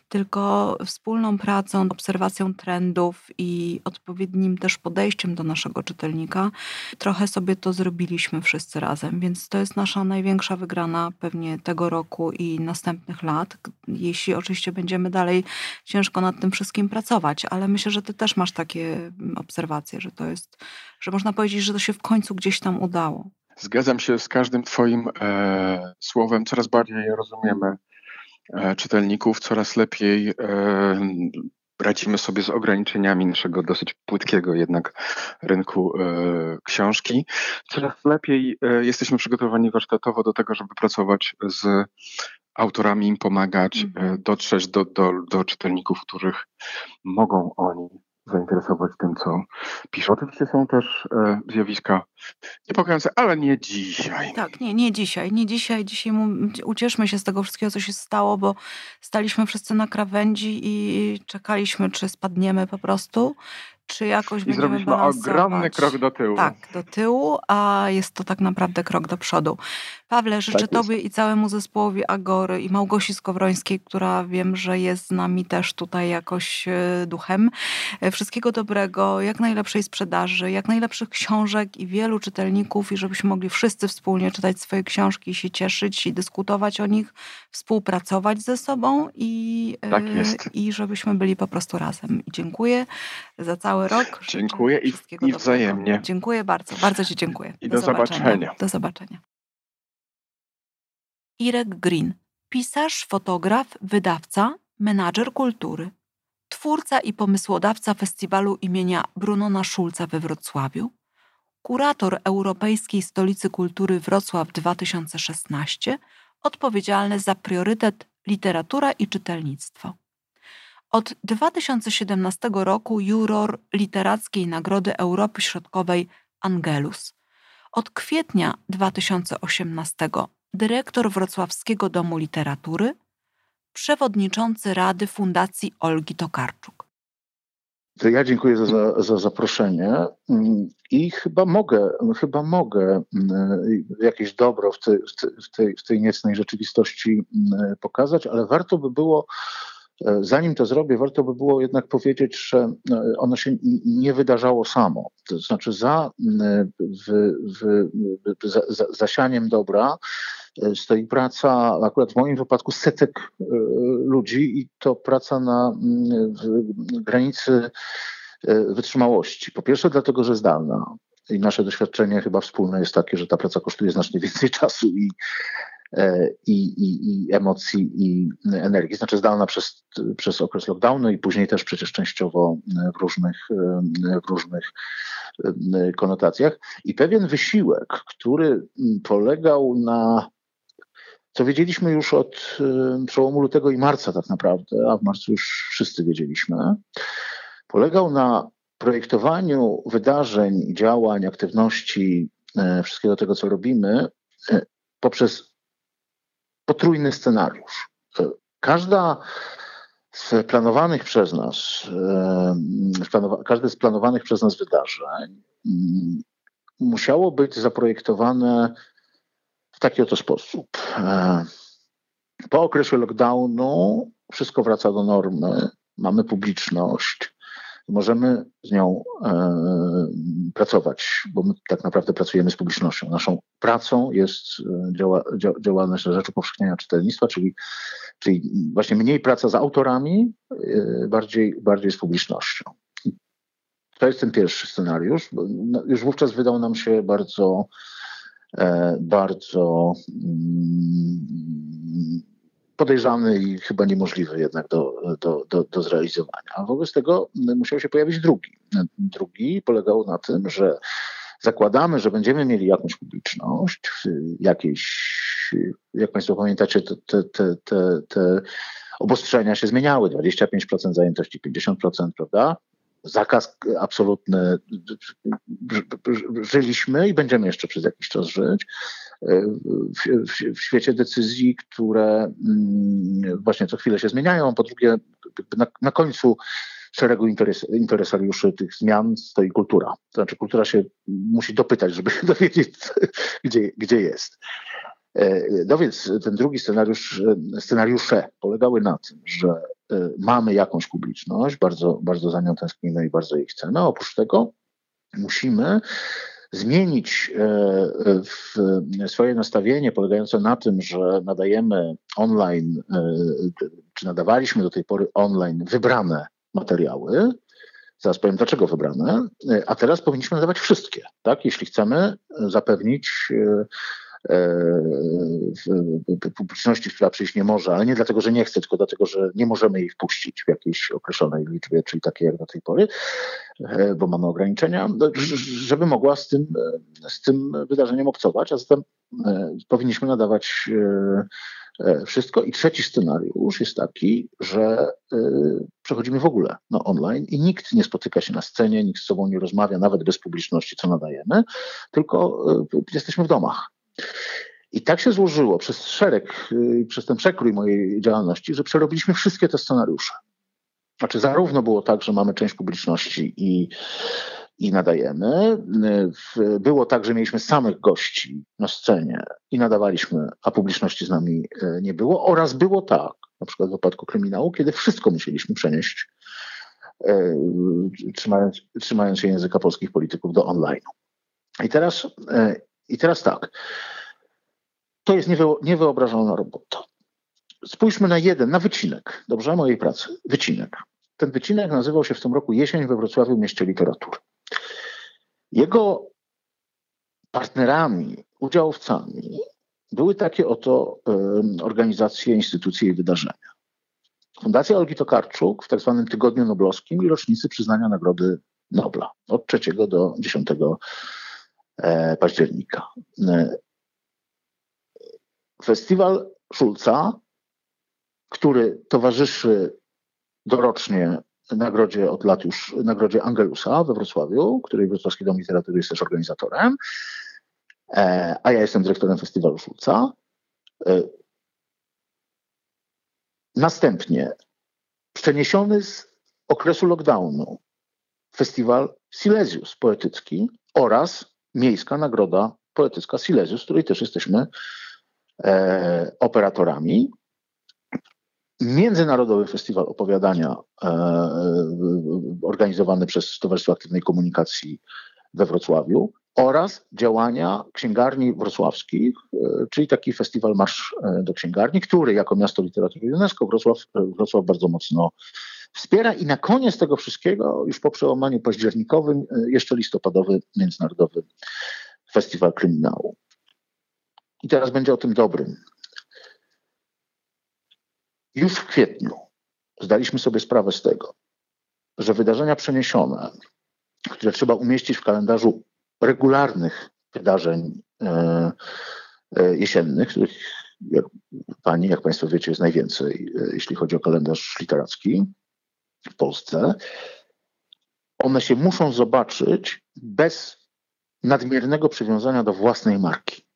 tylko wspólną pracą, obserwacją trendów i odpowiednim też podejściem do naszego czytelnika trochę sobie to zrobiliśmy zrobiliśmy wszyscy razem, więc to jest nasza największa wygrana pewnie tego roku i następnych lat, jeśli oczywiście będziemy dalej ciężko nad tym wszystkim pracować, ale myślę, że ty też masz takie mm, obserwacje, że to jest, że można powiedzieć, że to się w końcu gdzieś tam udało. Zgadzam się z każdym Twoim e, słowem. Coraz bardziej rozumiemy e, czytelników, coraz lepiej e, radzimy sobie z ograniczeniami naszego dosyć płytkiego jednak rynku e, książki. Coraz lepiej e, jesteśmy przygotowani warsztatowo do tego, żeby pracować z autorami, im pomagać, mm. dotrzeć do, do, do czytelników, których mogą oni zainteresować tym, co piszą. Oczywiście są też e, zjawiska niepokojące, ale nie dzisiaj. Tak, nie, nie dzisiaj. Nie dzisiaj. Dzisiaj ucieszmy się z tego wszystkiego, co się stało, bo staliśmy wszyscy na krawędzi i czekaliśmy, czy spadniemy po prostu, czy jakoś I będziemy zrobiliśmy balansować. ogromny krok do tyłu. Tak, do tyłu, a jest to tak naprawdę krok do przodu. Pawle, życzę Tak. Tobie i całemu zespołowi Agory i Małgosi Skowrońskiej, która wiem, że jest z nami też tutaj jakoś e, duchem. E, Wszystkiego dobrego, jak najlepszej sprzedaży, jak najlepszych książek i wielu czytelników i żebyśmy mogli wszyscy wspólnie czytać swoje książki i się cieszyć i dyskutować o nich, współpracować ze sobą i, e, Tak i żebyśmy byli po prostu razem. I dziękuję za cały rok. Dziękuję i- i dobrego. wzajemnie. Dziękuję bardzo, bardzo Ci dziękuję. I do zobaczenia. Do zobaczenia. Irek Green, pisarz, fotograf, wydawca, menadżer kultury, twórca i pomysłodawca festiwalu imienia Brunona Szulca we Wrocławiu, kurator Europejskiej Stolicy Kultury Wrocław 2016, odpowiedzialny za priorytet literatura i czytelnictwo. Od 2017 roku juror Literackiej Nagrody Europy Środkowej Angelus. Od kwietnia 2018 dyrektor Wrocławskiego Domu Literatury, przewodniczący Rady Fundacji Olgi Tokarczuk. To ja dziękuję za, za, za zaproszenie Mm, i chyba mogę, chyba mogę mm, jakieś dobro w w w tej, w tej niecnej rzeczywistości mm, pokazać, ale warto by było, zanim to zrobię, warto by było jednak powiedzieć, że e, ono się nie wydarzało samo. To znaczy za, w, w, za, za, zasianiem dobra e, stoi praca, akurat w moim wypadku setek e, ludzi i to praca na granicy e, wytrzymałości. Po pierwsze dlatego, że zdalna i nasze doświadczenie chyba wspólne jest takie, że ta praca kosztuje znacznie więcej czasu i, e, i, i, i emocji i energii. Znaczy zdalna przez, przez okres lockdownu i później też przecież częściowo w różnych, e, w różnych e, konotacjach. I pewien wysiłek, który polegał na co wiedzieliśmy już od y, przełomu lutego i marca tak naprawdę, a w marcu już wszyscy wiedzieliśmy, polegał na projektowaniu wydarzeń, działań, aktywności, e, wszystkiego tego, co robimy, e, poprzez potrójny scenariusz. Każda z planowanych przez nas, każde z planowanych przez nas wydarzeń mm, musiało być zaprojektowane w taki oto sposób. E, Po okresie lockdownu wszystko wraca do normy, mamy publiczność, możemy z nią e, pracować, bo my tak naprawdę pracujemy z publicznością. Naszą pracą jest e, działa, dzia, działalność na rzecz upowszechniania czytelnictwa, czyli, czyli właśnie mniej praca z autorami, e, bardziej, bardziej z publicznością. To jest ten pierwszy scenariusz. no, Już wówczas wydał nam się bardzo bardzo mm, podejrzany i chyba niemożliwy jednak do, do, do, do zrealizowania. Wobec tego musiał się pojawić drugi. Drugi polegał na tym, że zakładamy, że będziemy mieli jakąś publiczność, jakieś, jak Państwo pamiętacie, te, te, te, te, te obostrzenia się zmieniały, 25% zajętości, 50%, prawda? Zakaz absolutny. Żyliśmy i będziemy jeszcze przez jakiś czas żyć w, w, w świecie decyzji, które mm, właśnie co chwilę się zmieniają. Po drugie, na, na końcu szeregu interes, interesariuszy tych zmian stoi kultura. To znaczy kultura się musi dopytać, żeby dowiedzieć, gdzie, gdzie jest. No więc ten drugi scenariusz, scenariusze polegały na tym, że mamy jakąś publiczność, bardzo, bardzo za nią tęsknimy i bardzo jej chcemy. Oprócz tego musimy zmienić swoje nastawienie polegające na tym, że nadajemy online, czy nadawaliśmy do tej pory online wybrane materiały, Zaraz powiem, dlaczego wybrane, a teraz powinniśmy nadawać wszystkie, tak? jeśli chcemy zapewnić E, publiczności, która przyjść nie może, ale nie dlatego, że nie chce, tylko dlatego, że nie możemy jej wpuścić w jakiejś określonej liczbie, czyli takiej jak do tej pory, e, bo mamy ograniczenia, no, żeby mogła z tym, e, z tym wydarzeniem obcować, a zatem powinniśmy nadawać wszystko. I trzeci scenariusz jest taki, że przechodzimy w ogóle na online i nikt nie spotyka się na scenie, nikt z sobą nie rozmawia, nawet bez publiczności, co nadajemy, tylko jesteśmy w domach. I tak się złożyło przez szereg, y, przez ten przekrój mojej działalności, że przerobiliśmy wszystkie te scenariusze. Znaczy, zarówno było tak, że mamy część publiczności i, i nadajemy. Y, było tak, że mieliśmy samych gości na scenie i nadawaliśmy, a publiczności z nami y, nie było. Oraz było tak, na przykład w wypadku kryminału, kiedy wszystko musieliśmy przenieść, trzymając, trzymając się języka polskich polityków do online. I teraz i teraz tak. To jest niewyobrażalna robota. Spójrzmy na jeden, na wycinek, dobrze, mojej pracy. Wycinek. Ten wycinek nazywał się w tym roku Jesień we Wrocławiu Mieście Literatury. Jego partnerami, udziałowcami były takie oto organizacje, instytucje i wydarzenia. Fundacja Olgi Tokarczuk w tak zwanym Tygodniu Noblowskim i rocznicy przyznania Nagrody Nobla od 3 do 10 E, października. E, festiwal Szulca, który towarzyszy dorocznie nagrodzie od lat już, nagrodzie Angelusa we Wrocławiu, której Wrocławski Dom Literatury jest też organizatorem, e, a ja jestem dyrektorem festiwalu Szulca. Następnie przeniesiony z okresu lockdownu festiwal Silesius poetycki oraz Miejska Nagroda Poetycka Silesius, z której też jesteśmy e, operatorami. Międzynarodowy Festiwal Opowiadania e, organizowany przez Towarzystwo Aktywnej Komunikacji we Wrocławiu oraz działania księgarni wrocławskich, e, czyli taki festiwal Marsz e, do Księgarni, który jako miasto literatury UNESCO Wrocław, e, Wrocław bardzo mocno wspiera i na koniec tego wszystkiego, już po przełamaniu październikowym, e, jeszcze listopadowy Międzynarodowy Festiwal Kryminału. I teraz będzie o tym dobrym. Już w kwietniu zdaliśmy sobie sprawę z tego, że wydarzenia przeniesione, które trzeba umieścić w kalendarzu regularnych wydarzeń e, e, jesiennych, których jak pani, jak Państwo wiecie, jest najwięcej, jeśli chodzi o kalendarz literacki, w Polsce, one się muszą zobaczyć bez nadmiernego przywiązania do własnej marki.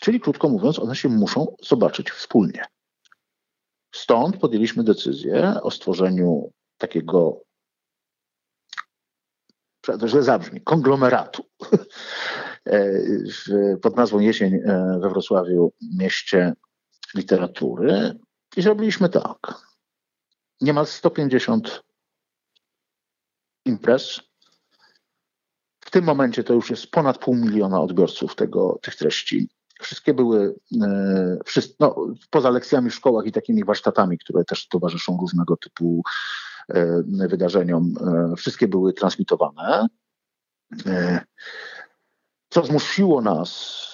Czyli krótko mówiąc, one się muszą zobaczyć wspólnie. Stąd podjęliśmy decyzję o stworzeniu takiego, to źle zabrzmi, konglomeratu pod nazwą Jesień e, we Wrocławiu, mieście literatury. I zrobiliśmy tak. Niemal 150 imprez. W tym momencie to już jest ponad pół miliona odbiorców tego, tych treści. Wszystkie były, e, no, poza lekcjami w szkołach i takimi warsztatami, które też towarzyszą różnego typu e, wydarzeniom, e, wszystkie były transmitowane. Co zmusiło nas,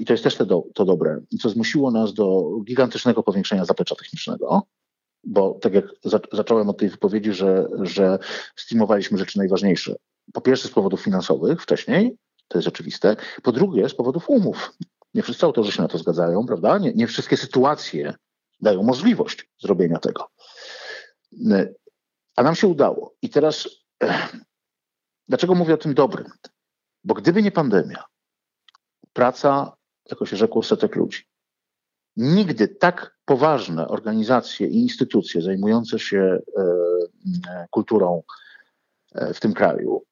i to jest też to, to dobre, co zmusiło nas do gigantycznego powiększenia zaplecza technicznego bo tak jak za, zacząłem od tej wypowiedzi, że, że streamowaliśmy rzeczy najważniejsze. Po pierwsze z powodów finansowych wcześniej, to jest oczywiste. Po drugie z powodów umów. Nie wszyscy autorzy się na to zgadzają, prawda? Nie, nie wszystkie sytuacje dają możliwość zrobienia tego. A nam się udało. I teraz dlaczego mówię o tym dobrym? Bo gdyby nie pandemia, praca, jako się rzekło, setek ludzi, Nigdy tak poważne organizacje i instytucje zajmujące się e, e, kulturą e, w tym kraju,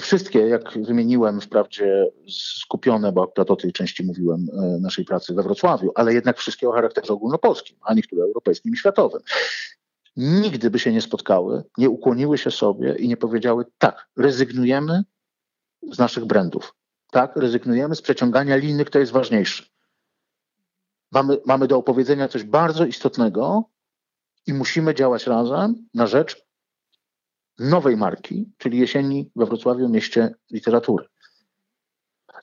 wszystkie, jak wymieniłem, wprawdzie skupione, bo akurat o tej części mówiłem, naszej pracy we Wrocławiu, ale jednak wszystkie o charakterze ogólnopolskim, a niektóre europejskim i światowym. Nigdy by się nie spotkały, nie ukłoniły się sobie i nie powiedziały tak, rezygnujemy z naszych brandów. tak, rezygnujemy z przeciągania liny, kto jest ważniejszy. Mamy, mamy do opowiedzenia coś bardzo istotnego i musimy działać razem na rzecz nowej marki, czyli jesieni we Wrocławiu mieście literatury.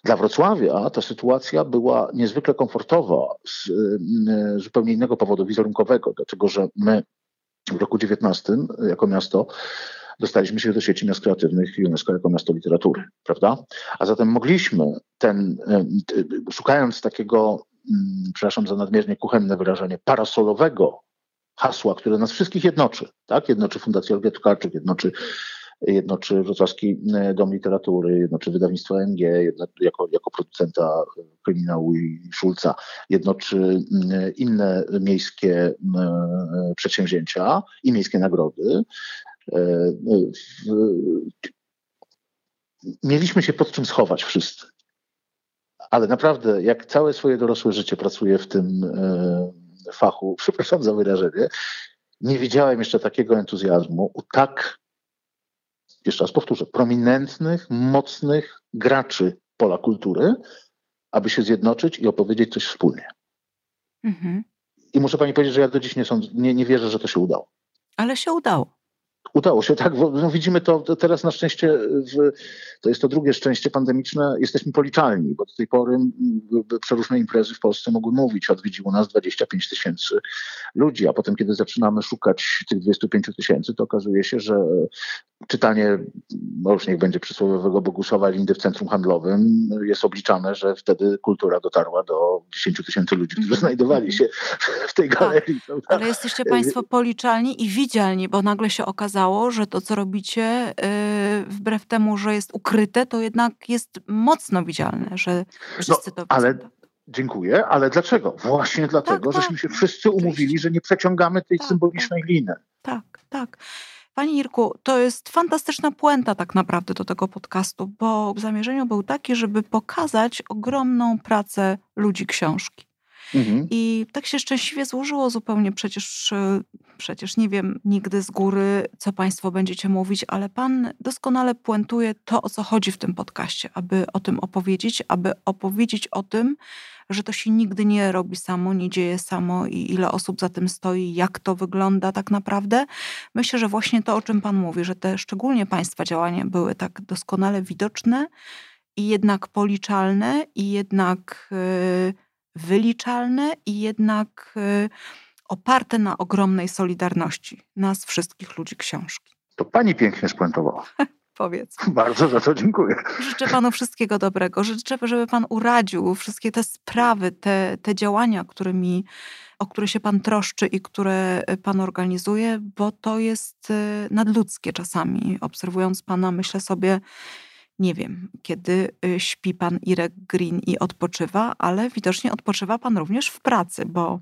Dla Wrocławia ta sytuacja była niezwykle komfortowa z y, zupełnie innego powodu wizerunkowego, dlatego że my w roku 19 jako miasto dostaliśmy się do sieci miast kreatywnych UNESCO jako miasto literatury, prawda? A zatem mogliśmy ten, szukając takiego, przepraszam za nadmiernie kuchenne wyrażenie, parasolowego hasła, które nas wszystkich jednoczy, tak? Jednoczy Fundacja Olga Tokarczuk, jednoczy jednoczy Wrocławski e, Dom Literatury, jednoczy wydawnictwo MG jako, jako producenta kryminału i Szulca, jednoczy inne miejskie przedsięwzięcia i miejskie nagrody. E, mieliśmy się pod czym schować wszyscy. Ale naprawdę, jak całe swoje dorosłe życie pracuję w tym e, fachu, przepraszam za wyrażenie, nie widziałem jeszcze takiego entuzjazmu u tak, jeszcze raz powtórzę, prominentnych, mocnych graczy pola kultury, aby się zjednoczyć i opowiedzieć coś wspólnie. Mhm. I muszę pani powiedzieć, że ja do dziś nie, sądzę, nie, nie wierzę, że to się udało. Ale się udało. Udało się, tak. No widzimy to, teraz na szczęście, w, to jest to drugie szczęście pandemiczne, jesteśmy policzalni, bo do tej pory przeróżne imprezy w Polsce mogły mówić, odwiedziło nas 25 tysięcy ludzi, a potem kiedy zaczynamy szukać tych 25 tysięcy, to okazuje się, że czytanie, no już niech będzie przysłowiowego Bogusława Lindy w centrum handlowym jest obliczane, że wtedy kultura dotarła do 10 tysięcy ludzi, którzy mhm. znajdowali się w tej tak, galerii. Tak, ale jesteście Państwo policzalni i widzialni, bo nagle się okazało, że to, co robicie, yy, wbrew temu, że jest ukryte, to jednak jest mocno widzialne, że wszyscy no, to widzą. Ale... Dziękuję, ale dlaczego? Właśnie dlatego, tak, żeśmy tak, się wszyscy umówili, że nie przeciągamy tej tak, symbolicznej tak. liny. Tak, tak. Pani Irku, to jest fantastyczna puenta tak naprawdę do tego podcastu, bo w zamierzeniu był taki, żeby pokazać ogromną pracę ludzi książki. Mhm. I tak się szczęśliwie złożyło zupełnie. Przecież, e, przecież nie wiem nigdy z góry, co Państwo będziecie mówić, ale Pan doskonale puentuje to, o co chodzi w tym podcaście, aby o tym opowiedzieć, aby opowiedzieć o tym, że to się nigdy nie robi samo, nie dzieje samo i ile osób za tym stoi, jak to wygląda tak naprawdę. Myślę, że właśnie to, o czym Pan mówi, że te szczególnie Państwa działania były tak doskonale widoczne i jednak policzalne i jednak y, wyliczalne i jednak y, oparte na ogromnej solidarności nas wszystkich ludzi książki. To pani pięknie spuentowała. powiedz. Bardzo za to dziękuję. Życzę panu wszystkiego dobrego. Życzę, żeby pan uradził wszystkie te sprawy, te, te działania, którymi, o które się pan troszczy i które pan organizuje, bo to jest y, nadludzkie czasami. Obserwując pana, myślę sobie, nie wiem, kiedy y, śpi pan Irek Green i odpoczywa, ale widocznie odpoczywa pan również w pracy, bo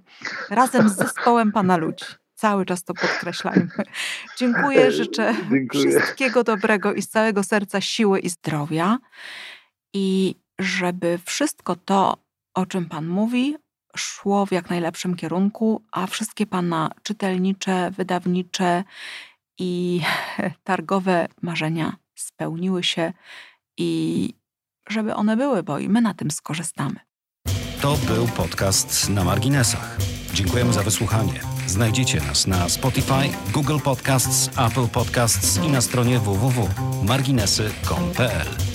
razem z zespołem pana ludzi. Cały czas to podkreślajmy. Dziękuję, życzę Dziękuję. wszystkiego dobrego i z całego serca siły i zdrowia. I żeby wszystko to, o czym Pan mówi, szło w jak najlepszym kierunku, a wszystkie Pana czytelnicze, wydawnicze i targowe marzenia spełniły się i żeby one były, bo i my na tym skorzystamy. To był podcast na marginesach. Dziękujemy za wysłuchanie. Znajdziecie nas na Spotify, Google Podcasts, Apple Podcasts i na stronie www.marginesy.pl.